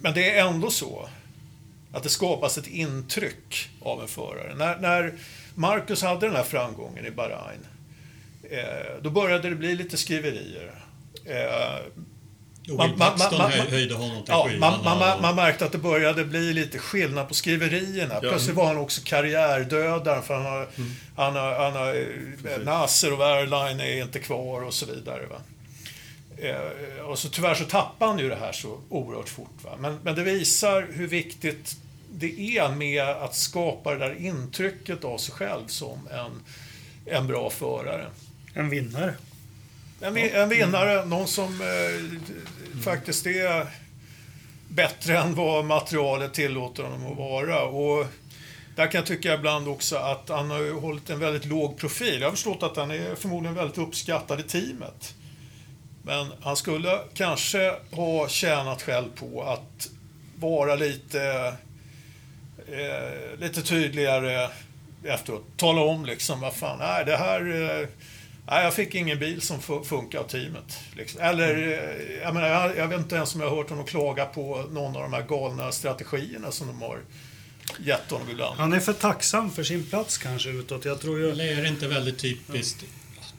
men det är ändå så att det skapas ett intryck av en förare. När, när Marcus hade den här framgången i Bahrain då började det bli lite skriverier. Eh, man, man, man, höjde honom till ja, man, man, man, märkte att det började bli lite skillnad på skriverierna. Ja. Plötsligt var han också karriärdödaren för han har, mm. han har, han har eh, Nasser och Wehrlein är inte kvar och så vidare. Va? Eh, och så tyvärr så tappade han ju det här så oerhört fort. Va? Men, men det visar hur viktigt det är med att skapa det där intrycket av sig själv som en, en bra förare. En vinnare. En, en vinnare, någon som eh, faktiskt är bättre än vad materialet tillåter honom att vara. Och där kan jag tycka ibland också att han har hållit en väldigt låg profil. Jag har förstått att han är förmodligen väldigt uppskattad i teamet. Men han skulle kanske ha tjänat själv på att vara lite, eh, lite tydligare efteråt. Tala om liksom, vad fan, nej det här eh, Nej, jag fick ingen bil som funkar av teamet. Liksom. Eller, eh, jag, menar, jag, jag, vet inte ens om jag har hört honom klaga på någon av de här galna strategierna som de har gett honom ibland. Han är för tacksam för sin plats kanske utåt. Jag tror ju... Eller är det inte väldigt typiskt,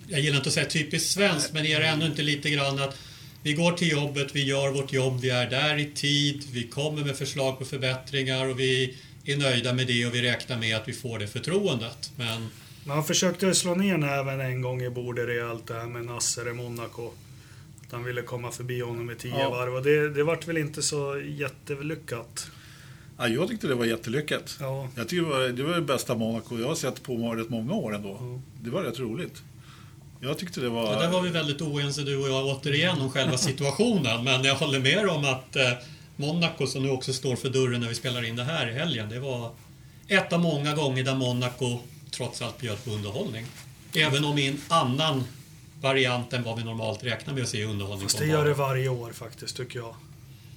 jag gillar inte att säga typiskt svenskt, men är det ändå inte lite grann att vi går till jobbet, vi gör vårt jobb, vi är där i tid, vi kommer med förslag på förbättringar och vi är nöjda med det och vi räknar med att vi får det förtroendet. Men men han försökte slå ner näven en gång i bordet rejält det här med Nasser i Monaco. Att han ville komma förbi honom i tio ja. varv och det, det vart väl inte så jättelyckat. Ja, jag tyckte det var jättelyckat. Ja. Jag tyckte det var, det var det bästa Monaco jag har sett på rätt många år ändå. Ja. Det var rätt roligt. Jag tyckte det var... Ja, där var vi väldigt oense du och jag återigen om själva situationen. men jag håller med om att eh, Monaco som nu också står för dörren när vi spelar in det här i helgen. Det var ett av många gånger där Monaco trots allt bjöd på underhållning. Även om i en annan variant än vad vi normalt räknar med att se i underhållning. Fast det gör det varje år faktiskt, tycker jag.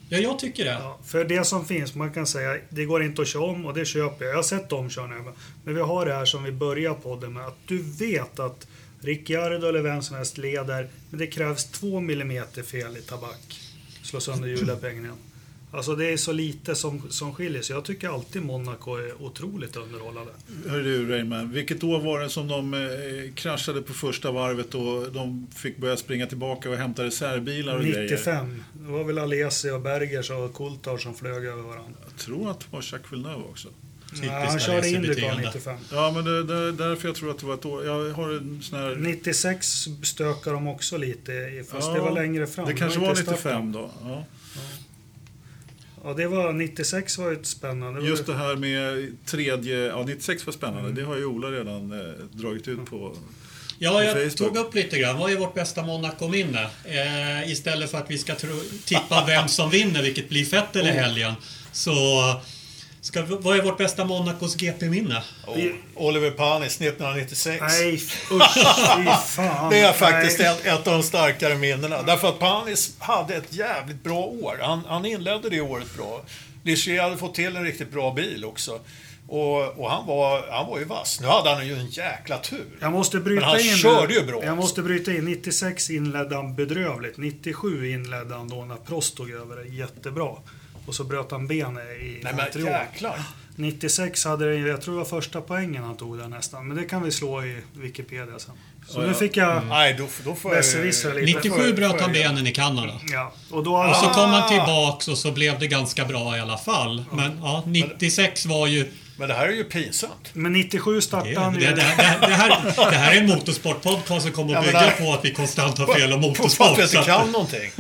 Ja, jag tycker det. Ja, för det som finns, man kan säga, det går inte att köra om och det köper jag. Jag har sett omkörningar. Men vi har det här som vi börjar podden med, att du vet att Ricciardo eller vem som helst leder, men det krävs två millimeter fel i tabak. Slå sönder hjulet på Alltså det är så lite som, som skiljer sig. Jag tycker alltid Monaco är otroligt underhållande. Hör du Reimann, vilket år var det som de eh, kraschade på första varvet och de fick börja springa tillbaka och hämta reservbilar och grejer? 95. Det var väl Alesi och Bergers och Coulthard som flög över varandra. Jag tror att det var Jacques Villeneuve också. Nej, han körde Indycar 95. Ja, men det, det är därför jag tror att det var ett år. Jag har en sån här... 96 stökar de också lite, fast Ja, det var längre fram. Det kanske var starten. 95 då. Ja. Ja, det var 96 var ju ett spännande. Just ju- det här med tredje... Ja, 96 var spännande. Det har ju Ola redan eh, dragit ut på. Ja, jag Facebook. tog upp lite grann. Vad är vårt bästa Monaco-minne? Eh, istället för att vi ska tro, tippa vem som vinner, vilket blir fett eller helgen. Så ska, vad är vårt bästa Monacos GP-minne? Och Oliver Panis 1996. Nej, usch, fan. Det är faktiskt Nej. ett, ett av de starkare minnena. Därför att Panis hade ett jävligt bra år. Han, han inledde det året bra. Ligier hade fått till en riktigt bra bil också. Och, och han, var, han var ju vass. Nu hade han ju en jäkla tur. Jag måste bryta Men han in. körde ju bra. Jag måste bryta in. 96 inledde han bedrövligt. 97 inledde han då när Prost tog över det jättebra. Och så bröt han benet i Nej men jäklar. 96 hade det, jag tror det var första poängen han tog där nästan. Men det kan vi slå i Wikipedia sen. Så Ja, nu fick jag Nej, då, då får jag... besserwissra lite. 97 bröt han benen i Kanada. Ja, och då Och så kom han tillbaks och så blev det ganska bra i alla fall. Men ja, 96 var ju... Men det här är ju pinsamt. Men 97 Det, startade det, han det, ju... det, här, det, här, det här är en motorsportpodcast som kommer Ja, att bygga det- på att vi konstant har fel om På att motorsport. jag så inte kan någonting.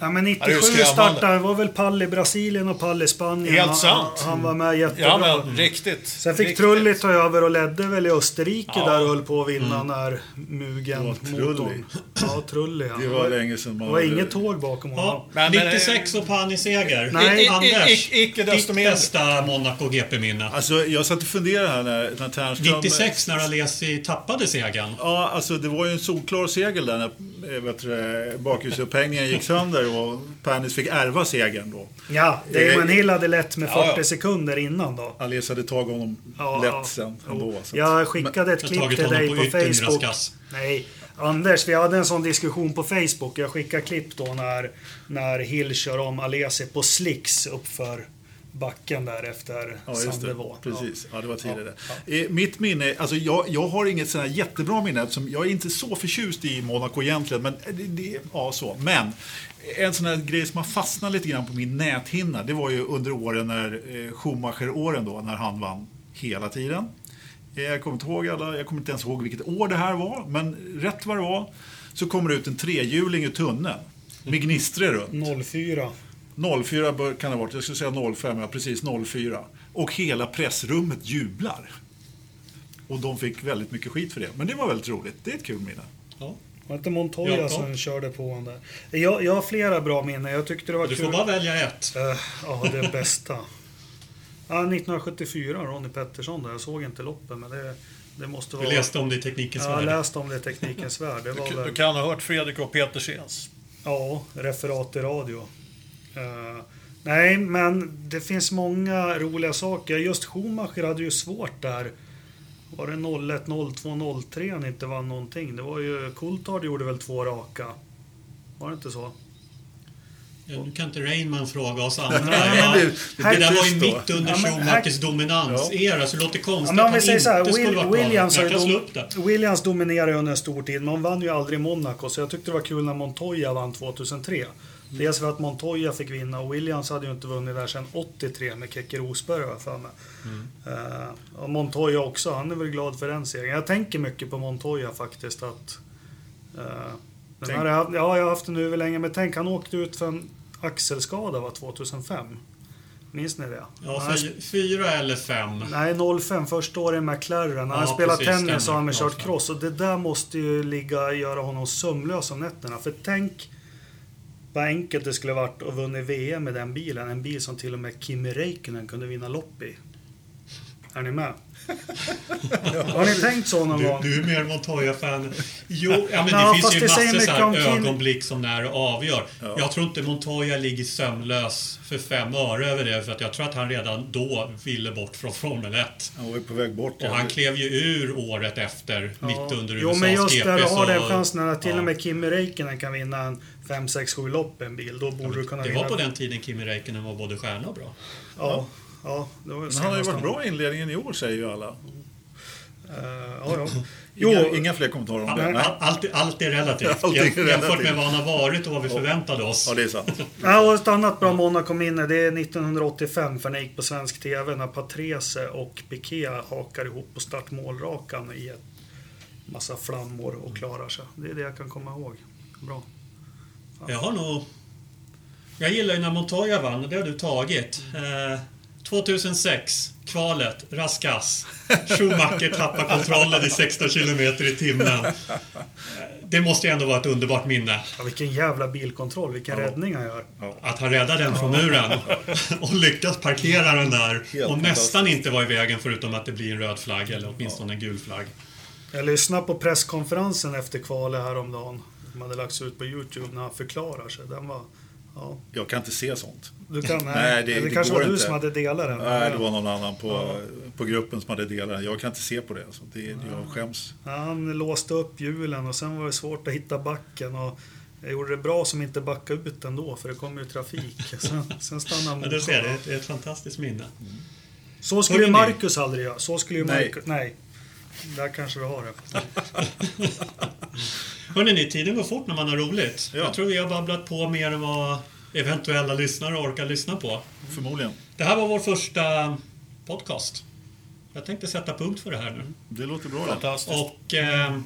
Ja, men det är 97 ju skrämmande. startade, var väl Pall i Brasilien och Pall i Spanien. Helt Han- sant. Han var med jättebra. Ja men riktigt. Sen fick riktigt. Trulli ta över och ledde väl i Österrike Ja. där och höll på att vinna när Mugen Det var Trulli. motorn. Ja, Trulli. Ja. Det var länge sedan man Det var hade- inget tåg bakom honom. Ja, Men- men- 96 och. Nej. I- i- Anders, i- icke desto ditt mindre. bästa Monaco GP-minne. Alltså, jag satt och funderade här när, när Ternström... 96 när Alesi tappade segern. Ja, alltså det var ju en solklar seger där när eh, bakhjulsupphängningen gick sönder och Panis fick ärva segern då. Ja, Damon Hill hade lett med 40 Ja, sekunder innan då. Alice hade tagit honom Ja, lätt sen ändå. Så Jag skickade ett klipp till dig på på Facebook. Nej, Anders, vi hade en sån diskussion på Facebook. Jag skickade klipp då när, när Hill kör om Alesi på slicks uppför backen där efter Ja. Sandevå. Precis. Ja, det var tidigare. Eh, Mitt minne, alltså jag, jag har inget sådär jättebra minne eftersom jag är inte så förtjust i Monaco egentligen. Men, det, det, ja, så. men en sån här grej som har fastnat lite grann på min näthinna, det var ju under åren när eh, Schumacher-åren då, när han vann hela tiden. Eh, Jag kommer inte ihåg alla, jag kommer inte ens ihåg vilket år det här var, men rätt vad det var så kommer det ut en trehjuling ur tunneln med gnistror runt. 04. 04 bör, kan det ha varit, jag skulle säga 05, ja precis 04. Och hela pressrummet jublar. Och de fick väldigt mycket skit för det. Men det var väldigt roligt. Det är ett kul minne. Ja. Var det inte Montoya Jakob? som körde på honom där? Jag, jag har flera bra minnen. Jag tyckte det var Du kul. får bara välja ett. Eh, ja, det bästa. Ja, 1974, Ronny Pettersson där. Jag såg inte loppen, men det, det måste Du vara... läste om det i Teknikens Ja, jag värld. läste om det i Teknikens Värld. Det var Du, väl... du kan ha hört Fredrik och Petersens. Ja, referat i radio. Eh, nej, men det finns många roliga saker. Just Schumacher hade ju svårt där. Var det 01, 02, 03 han inte vann någonting? Det var ju... Coulthard gjorde väl två raka. Var det inte så? Ja, Nu kan inte Rainman fråga oss andra. Nej, Ja, det- det där är var ju mitt under Ja, här- Schumachers dominansera, så det låter Ja, konstigt men om att han så här, inte skulle varit. Williams, dom. Williams dominerade under en stor tid, men de vann ju aldrig Monaco, så jag tyckte det var kul när Montoya vann 2003. Dels för att Montoya fick vinna och Williams hade ju inte vunnit där sedan 83 med Keke Rosberg har jag för mig. Eh, och Montoya också, han är väl glad för den serien. Jag tänker mycket på Montoya faktiskt att... Uh, den här, ja, jag har haft den nu länge, men tänk han åkte ut för en axelskada var 2005. Minns ni det? Ja, Han- fy- fyra eller fem. Nej, 05. Första året i McLaren. Han har Ja, spelat precis, tennis och han har kört cross. Och det där måste ju ligga göra honom sömnlös om nätterna. För tänk vad enkelt det skulle varit att vinna VM med den bilen. En bil som till och med Kimi Räikkönen kunde vinna lopp i. Är ni med? Har ni tänkt så någon Du, gång? du är mer Montoya-fan. Jo, ja, men Ja, det finns ju massor så här ögonblick som när det avgör. Jag tror inte Montoya ligger sömnlös för fem öre över det. För att jag tror att han redan då ville bort från Formel 1. Han var ju på väg bort. Och han klev ju ur året efter, mitt under Jo, USAs men just GP. när du har den chansen att till ja. och med Kimi Räikkönen kan vinna en 5, 6, 7 lopp i en bil. Då borde du kunna Det vinna. var på den tiden Kimi Räikkönen var både stjärna och bra. Ja, ja det var Men han har ju varit bra i inledningen i år, säger ju alla. Eh, ja, ja. Inga, Jo, inga fler kommentarer om det. Allt, allt är relativt. Allt är Jäm- Jämfört relativt. med vad han har varit och vad vi förväntade oss. Ja, det är sant. Ja, och ett annat bra Monaco-minne, det är 1985 för när jag gick på svensk TV när Patrese och Piqué hakar ihop på startmålrakan i ett massa flammor och klarar sig. Det är det jag kan komma ihåg. Bra. Jag har nog... Jag gillar ju när Montoya vann, det har du tagit. Eh, 2006, kvalet, Raskas. Schumacher tappar kontrollen i 16 km i timmen. Det måste ju ändå vara ett underbart minne. Ja, vilken jävla bilkontroll, vilken räddning han gör. Att han räddar den från muren och lyckas parkera den där Helt och nästan inte vara i vägen förutom att det blir en röd flagg eller åtminstone en gul flagg. Jag lyssnade på presskonferensen efter kvalet häromdagen. De hade lagts ut på Youtube när han förklarar sig. Den var... Ja, Jag kan inte se sånt. du kan, nej, Nej, det- det, det kanske var du inte. som hade delat den. Nej, det var någon annan på, på gruppen som hade delat den. Jag kan inte se på det. Så det jag skäms. Ja, Han låste upp hjulen och sen var det svårt att hitta backen. Och jag gjorde det bra som inte backade ut ändå för det kom ju trafik. Sen, sen stannade han Men du mot- ser, det är ett, ett fantastiskt minne. Så skulle ju. Marcus aldrig göra. Så skulle ju Nej. Marcus... Nej. Där kanske vi har det. Hörrni, ni, tiden går fort när man har roligt. Ja. Jag tror vi har babblat på mer än vad eventuella lyssnare orkar lyssna på. Förmodligen. Det här var vår första podcast. Jag tänkte sätta punkt för det här nu. Det låter bra. Fantastiskt. Och eh,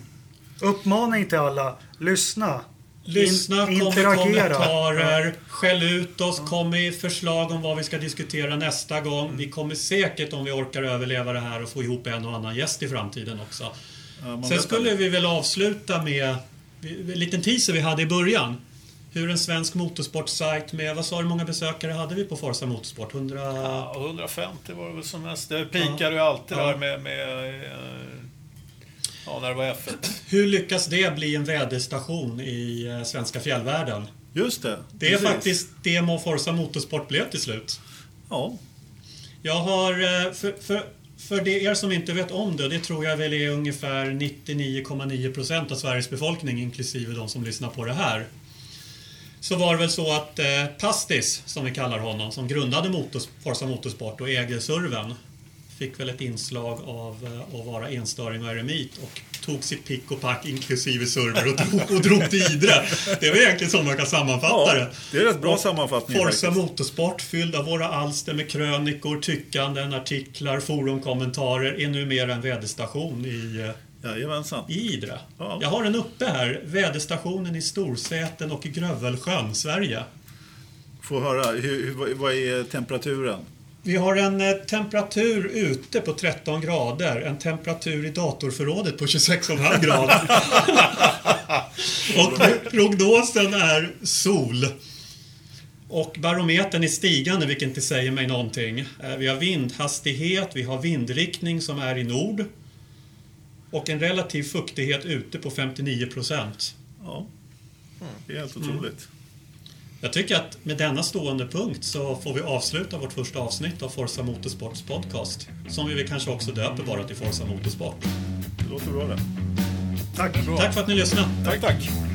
Uppmaning till alla. Lyssna. lyssna, In- kom med kommentarer, skäll ut oss, kom med förslag om vad vi ska diskutera nästa gång. Vi kommer säkert, om vi orkar överleva det här, och få ihop en och annan gäst i framtiden också. Ja, Sen skulle vi väl avsluta med en liten teaser vi hade i början. Hur en svensk motorsportsajt med, vad sa du, många besökare hade vi på Forza Motorsport? 100... Ja, 150 var det väl som mest. Det pikade ju alltid Ja. där med, med eh, ja, när det var F1. Hur lyckas det bli en väderstation i eh, svenska fjällvärlden? Just det. Det är precis. faktiskt det Forza Motorsport blev till slut. Ja. Jag har, eh, för, för, för det er som inte vet om det, det tror jag väl är ungefär 99,9% av Sveriges befolkning, inklusive de som lyssnar på det här. Så var det väl så att eh, Pastis, som vi kallar honom, som grundade Motors, Forza Motorsport och äger serven, fick väl ett inslag av eh, att vara enstöring och eremit och tog sitt pick och pack inklusive server och drog, och drog till Idre. Det är väl egentligen så man kan sammanfatta ja, det. det är rätt bra Och sammanfattning Forza faktiskt. Motorsport fylld av våra alster med krönikor, tyckanden, artiklar, forumkommentarer är numera en väderstation i, eh, Jajamensan. i Idre. Ja. Jag har den uppe här. Väderstationen i Storsäten och Grövelsjön, Sverige. Få höra, hur, hur, vad är temperaturen? Vi har en eh, temperatur ute på 13 grader, en temperatur i datorförrådet på 26,5 grader. och prognosen är sol. Och barometern är stigande, vilket inte säger mig någonting. Eh, Vi har vindhastighet, vi har vindriktning som är i nord. Och en relativ fuktighet ute på 59 procent. Ja. Det är Mm. helt otroligt. Jag tycker att med denna stående punkt så får vi avsluta vårt första avsnitt av Forza Motorsports podcast. Som vi kanske också döper bara till Forza Motorsport. Det låter bra det. Tack. Tack för att ni lyssnade. Tack, tack.